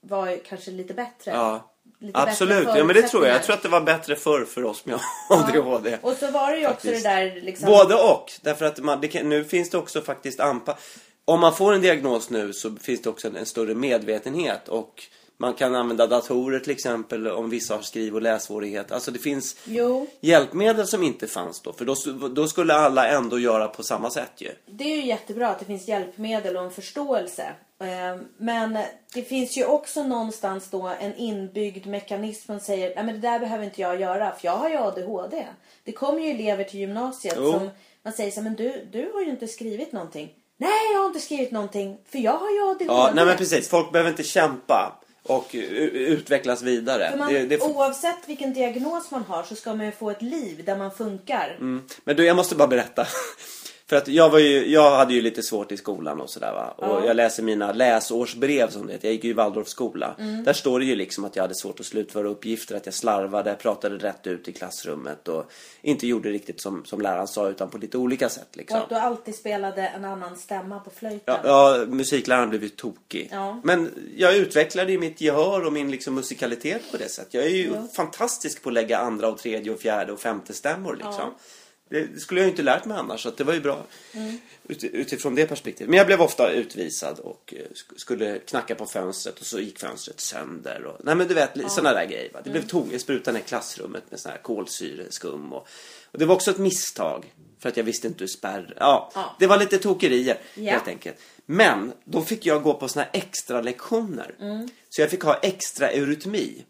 var kanske lite bättre. Ja. Lite Absolut, bättre ja, men det tror jag. Jag tror att det var bättre förr för oss med [laughs] ADHD. Och så var det ju också Faktiskt. det där liksom... Både och. Därför att man, kan, nu finns det också faktiskt anpa... Om man får en diagnos nu så finns det också en, en större medvetenhet. Och man kan använda datorer till exempel om vissa har skriv och lässvårigheter. Alltså det finns Jo, hjälpmedel som inte fanns då. För då, då skulle alla ändå göra på samma sätt ju. det är ju jättebra att det finns hjälpmedel och en förståelse. Eh, Men det finns ju också någonstans då en inbyggd mekanism som säger Nej men det där behöver inte jag göra för jag har ju ADHD. Det kommer ju elever till gymnasiet Jo. som man säger så men du, du har ju inte skrivit någonting. Nej, jag har inte skrivit någonting för jag har ju ADHD. Ja, nej men precis. Folk behöver inte kämpa och utvecklas vidare. Man, Det, det, Oavsett vilken diagnos man har så ska man ju få ett liv där man funkar. Mm. Men du, jag måste bara berätta. För att jag, var ju, jag hade ju lite svårt i skolan och sådär va. Och Ja. jag läser mina läsårsbrev som det heter. Jag gick ju i Waldorfskola. Mm. Där står det ju liksom att jag hade svårt att slutföra uppgifter. Att jag slarvade, pratade rätt ut i klassrummet. Och inte gjorde riktigt som, som läraren sa utan på lite olika sätt Och liksom. att du alltid spelade en annan stämma på flöjten. Ja, ja, musikläraren blev ju tokig. Ja. Men jag utvecklade ju mitt gehör och min liksom musikalitet på det sättet. Jag är ju Ja. fantastisk på att lägga andra och tredje och fjärde och femte stämmor liksom. Det, det skulle jag inte lärt mig annars, så det var ju bra ut, utifrån det perspektivet. Men jag blev ofta utvisad och eh, sk- skulle knacka på fönstret och så gick fönstret sönder. Och, nej men du vet, ja. sådana där grejer. Va? Det blev tom, jag sprutade ner klassrummet med sån här kolsyreskum. Och, och det var också ett misstag. För att jag visste inte hur spärr... Ja, Ja. det var lite tokerier Ja. helt enkelt. Men då fick jag gå på såna här extra lektioner. Så jag fick ha extra eurytmi.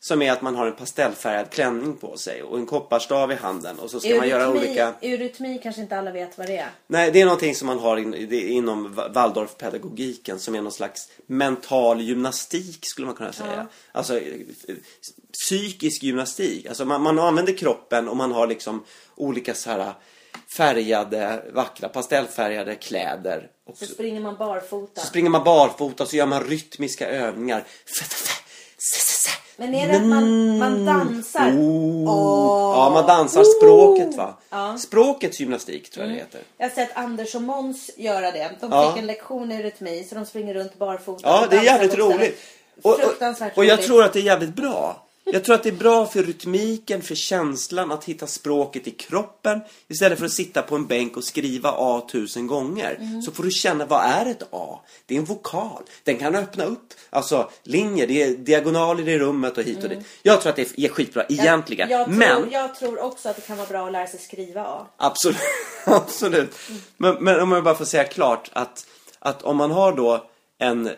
Som är att man har en pastellfärgad klänning på sig och en kopparstav i handen och så ska man göra olika... Eurytmi kanske inte alla vet vad det är. Nej, det är någonting som man har in, inom Waldorfpedagogiken som är någon slags mental gymnastik skulle man kunna säga. Alltså eh, eh, psykisk gymnastik. Alltså man, man använder kroppen och man har liksom olika så här färgade, vackra, pastellfärgade kläder. Och Så så, springer man barfota. så springer man barfota och så gör man rytmiska övningar. Men är det att man, man dansar? Oh. Ja, man dansar språket va? Ja. Språkets gymnastik tror jag det heter. Jag har sett Anders och Måns göra det. De Ja. fick en lektion i rytmi så de springer runt barfota. Ja, det är jävligt roligt. Och, och, och jag tror att det är jävligt bra. Jag tror att det är bra för rytmiken, för känslan att hitta språket i kroppen. Istället för att sitta på en bänk och skriva A tusen gånger. Mm. Så får du känna, vad är ett A? Det är en vokal. Den kan öppna upp, alltså linjer, det är diagonaler i rummet och hit och dit. Jag tror att det är skitbra egentligen. Mm. Jag, jag, Men tror, jag tror också att det kan vara bra att lära sig skriva A. Absolut. [laughs] Absolut. Men, men om jag bara får säga klart att, att om man har då en,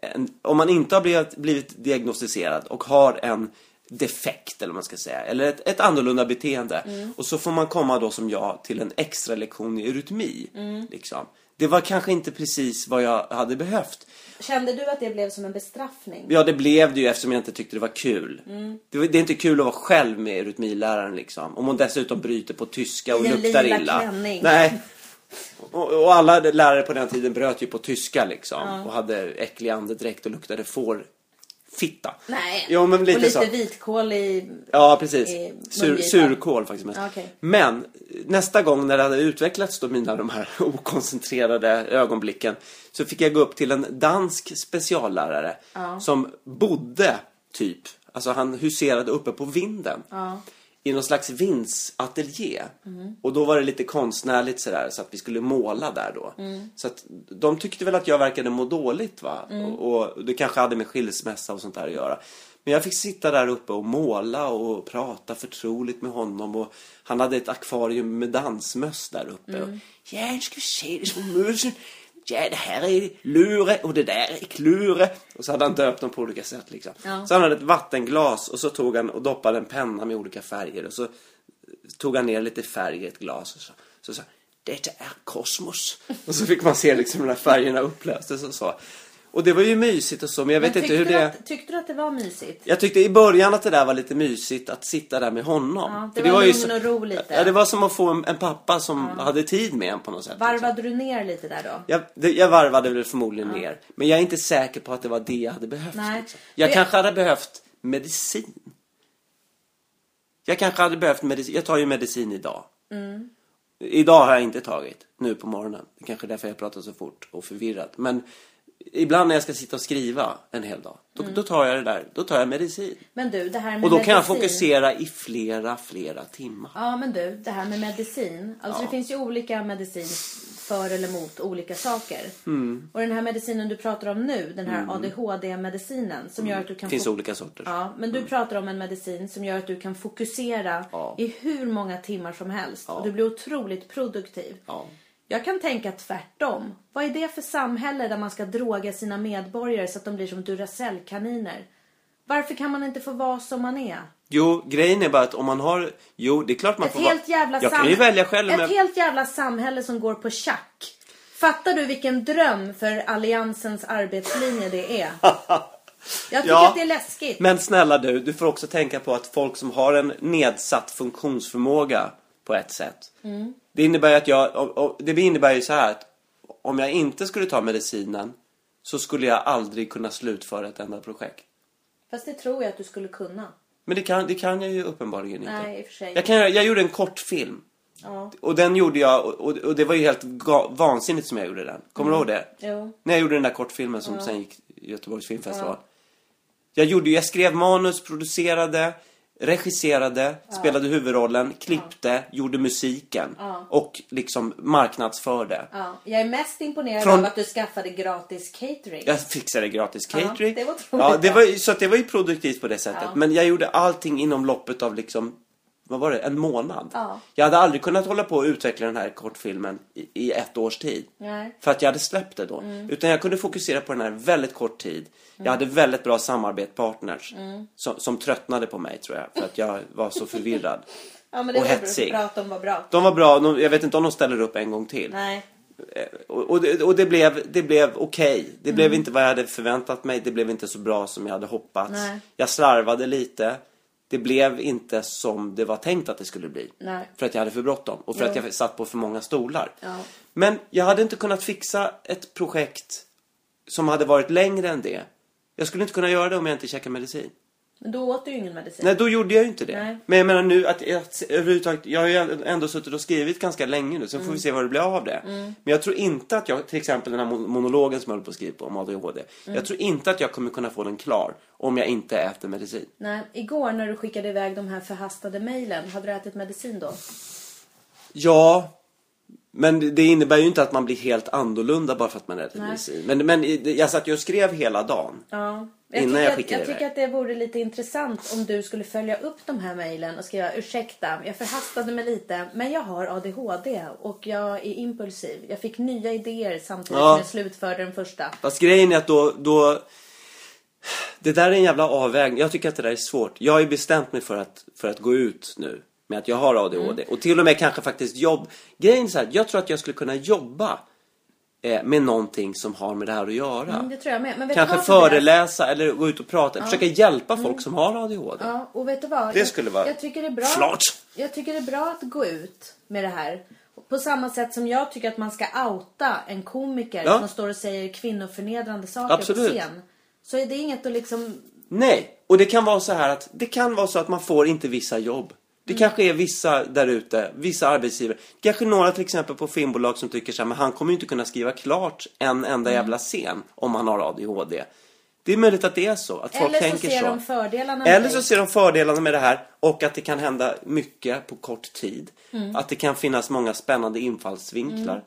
en om man inte har blivit, blivit diagnostiserad och har en defekt eller vad man ska säga, eller ett, ett annorlunda beteende och så får man komma då som jag till en extra lektion i eurytmi. Liksom. Det var kanske inte precis vad jag hade behövt. Kände du att det blev som en bestraffning? Ja, det blev det ju eftersom jag inte tyckte det var kul. Det, var- det är inte kul att vara själv med eurytmiläraren liksom. Om hon dessutom bryter på tyska och I luktar lila illa. klänning. Nej. Och, och alla lärare på den tiden bröt ju på tyska liksom. Och hade äcklig andedräkt och luktade får fitta. Nej. Jo, men lite och lite så. vitkål i... Ja, precis. i Sur, surkål faktiskt mest. Ja, okej. Men nästa gång när det hade utvecklats då mina de här [laughs] okoncentrerade ögonblicken så fick jag gå upp till en dansk speciallärare som bodde typ, alltså han huserade uppe på vinden. I någon slags vindsateljé. Och då var det lite konstnärligt sådär så att vi skulle måla där då. Så att de tyckte väl att jag verkade må dåligt va. Och, och det kanske hade med skilsmässa och sånt där att göra. Men jag fick sitta där uppe och måla och prata förtroligt med honom. Och han hade ett akvarium med dansmöss där uppe. Och, ja, nu ska vi se det små. Ja, det här är lure och det där är klure. Och så hade han döpt dem på olika sätt liksom. Ja. Så han hade ett vattenglas och så tog han och doppade en penna med olika färger. Och så tog han ner lite färg i ett glas och så, så sa detta är kosmos. Och så fick man se liksom de här färgerna upplöstes och så. Och det var ju mysigt och så, men jag vet Men inte hur det... du Att, tyckte du att det var mysigt? Jag tyckte i början att det där var lite mysigt att sitta där med honom. Ja, det För var ju lugn och ro lite. Ja, det var som att få en, en pappa som hade tid med en på något sätt. liksom. Varvade du ner lite där då? Jag, det, jag varvade väl förmodligen ner. Men jag är inte säker på att det var det jag hade behövt. Nej. Liksom. Jag jag- kanske hade behövt medicin. Jag kanske hade behövt medicin. Jag tar ju medicin idag. Mm. Idag har jag inte tagit. Nu på morgonen. Det är kanske är därför jag pratar så fort och förvirrat. Men ibland när jag ska sitta och skriva en hel dag. Då, då tar jag det där. Då tar jag medicin. Men du, det här med Och då kan jag medicin. fokusera i flera, flera timmar. Ja, men du, det här med medicin. Alltså Ja. det finns ju olika medicin för eller mot olika saker. Mm. Och den här medicinen du pratar om nu, den här ADHD-medicinen som gör att du kan Det finns olika sorters. Ja, men du pratar om en medicin som gör att du kan fokusera Ja. i hur många timmar som helst. Ja. Och du blir otroligt produktiv. Ja. Jag kan tänka tvärtom. Vad är det för samhälle där man ska droga sina medborgare så att de blir som Duracell-kaniner? Varför kan man inte få vara som man är? Jo, grejen är bara att om man har... Jo, det är klart man Ett får helt jävla Jag kan ju välja själv Ett jag... helt jävla samhälle som går på tjack. Fattar du vilken dröm för alliansens arbetslinje det är? [laughs] Jag tycker Ja, att det är läskigt. Men snälla du, du får också tänka på att folk som har en nedsatt funktionsförmåga på ett sätt. Mm. Det innebär att jag, det innebär ju så här att om jag inte skulle ta medicinen så skulle jag aldrig kunna slutföra ett enda projekt. Fast det tror jag att du skulle kunna. Men det kan, det kan jag ju uppenbarligen inte. Nej, i och för sig. Jag, kan, jag gjorde en kortfilm. Ja. Och den gjorde jag, och, och, det var ju helt vansinnigt som jag gjorde den. Kommer du ihåg det? Jo. När jag gjorde den där kortfilmen som sen gick Göteborgs filmfestival. Jag, gjorde, jag skrev manus, producerade, regisserade, spelade huvudrollen, klippte, gjorde musiken och liksom marknadsförde. Ja, jag är mest imponerad Från- av att du skaffade gratis catering. Jag fixade gratis catering. det var ja, det var, så det var ju produktivt på det sättet. Ja. Men jag gjorde allting inom loppet av liksom, vad var det, en månad. Ja. Jag hade aldrig kunnat hålla på och utveckla den här kortfilmen i, i ett års tid. Nej. För att jag hade släppt det då. Mm. Utan jag kunde fokusera på den här väldigt kort tid. Jag hade väldigt bra samarbetspartners. Mm. Som, som tröttnade på mig tror jag. För att jag var så förvirrad. [laughs] Ja, men det Och var hetsig. bra att de var bra. De var bra, de, jag vet inte om de ställer upp en gång till. Nej. Eh, Och, och, det, och det blev, det blev okej. Det Mm. blev inte vad jag hade förväntat mig. Det blev inte så bra som jag hade hoppats. Nej. Jag slarvade lite. Det blev inte som det var tänkt att det skulle bli. Nej. För att jag hade för bråttom. Och för Jo. att jag satt på för många stolar. Ja. Men jag hade inte kunnat fixa ett projekt som hade varit längre än det. Jag skulle inte kunna göra det om jag inte käkade medicin. Men då åt du ju ingen medicin. Nej, då gjorde jag ju inte det. Nej. Men jag menar nu att, att överhuvudtaget, jag har ju ändå suttit och skrivit ganska länge nu, sen får vi se vad det blir av det. Men jag tror inte att jag, till exempel den här mon- monologen som jag håller på att skriva på om ADHD. Jag tror inte att jag kommer kunna få den klar om jag inte äter medicin. Nej. Igår när du skickade iväg de här förhastade mejlen, hade du ätit medicin då? Ja, men det- det innebär ju inte att man blir helt annorlunda bara för att man äter Nej. medicin. Men, men jag satt ju och skrev hela dagen. Ja. Innan tycker jag att, skickade jag tycker att det vore lite intressant om du skulle följa upp de här mejlen och skriva ursäkta, jag förhastade mig lite, men jag har ADHD och jag är impulsiv. Jag fick nya idéer samtidigt Ja. som jag slutförde den första. Fast grejen är att då, då... Det där är en jävla avvägning. Jag tycker att det där är svårt. Jag har ju bestämt mig för att, för att gå ut nu med att jag har ADHD. Och till och med kanske faktiskt jobb. Grejen är så här, jag tror att jag skulle kunna jobba eh, med någonting som har med det här att göra. Mm, det tror jag med. Men vet Kanske du vad, Tobias? föreläsa eller gå ut och prata. Försöka hjälpa folk som har ADHD. Ja, och vet du vad? Det Jag- skulle vara jag tycker det är bra, flart. Jag tycker det är bra att gå ut med det här. På samma sätt som jag tycker att man ska outa en komiker Ja. som står och säger kvinnoförnedrande saker Absolut. på scen. Så är det inget att liksom... Nej, och det kan vara så här att det kan vara så att man får inte vissa jobb. Det kanske är vissa där ute, vissa arbetsgivare. Kanske några till exempel på filmbolag som tycker så här, men han kommer ju inte kunna skriva klart en enda jävla scen om han har ADHD. Det är möjligt att det är så, att folk Eller så tänker ser så. de fördelarna med Eller det. så ser de fördelarna med det här och att det kan hända mycket på kort tid. Mm. Att det kan finnas många spännande infallsvinklar.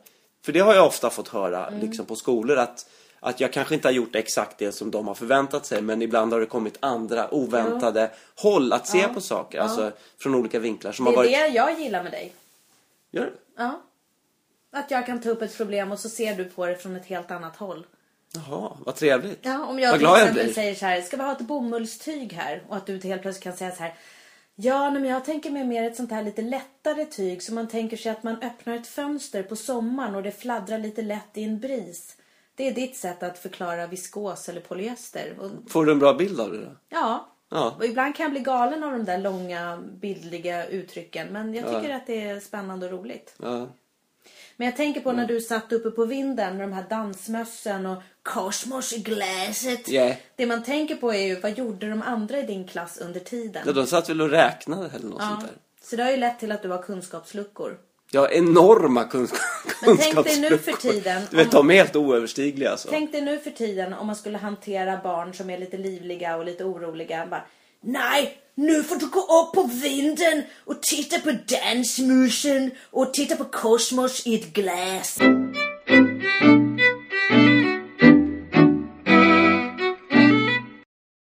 För det har jag ofta fått höra Mm. liksom på skolor att, att jag kanske inte har gjort exakt det som de har förväntat sig men ibland har det kommit andra oväntade håll att se på saker. Alltså från olika vinklar som Det har är varit... det jag gillar med dig. Gör det? Ja. Att jag kan ta upp ett problem och så ser du på det från ett helt annat håll. Jaha, vad trevligt. Ja, om jag vad till jag exempel säger så här, ska vi ha ett bomullstyg här? Och att du helt plötsligt kan säga så här, ja men jag tänker mig mer ett sånt här lite lättare tyg så man tänker sig att man öppnar ett fönster på sommaren och det fladdrar lite lätt i en bris. Det är ditt sätt att förklara viskos eller polyester. Och, Får du en bra bild av det då? ja. Ja. Och ibland kan jag bli galen av de där långa bildliga uttrycken. Men jag tycker att det är spännande och roligt. Ja. Men jag tänker på när du satt uppe på vinden med de här dansmössen och kosmos i glaset. Yeah. Det man tänker på är ju, vad gjorde de andra i din klass under tiden? ja, de satt väl och räknade eller något sånt där. Så det har ju lett till att du har kunskapsluckor. Ja, enorma kunskap Men tänk dig nu för tiden, Du vet, de är helt oöverstigliga alltså. Tänk dig nu för tiden om man skulle hantera barn som är lite livliga och lite oroliga. Bara, Nej, nu får du gå upp på vinden och titta på dansmusen och titta på kosmos i ett glas.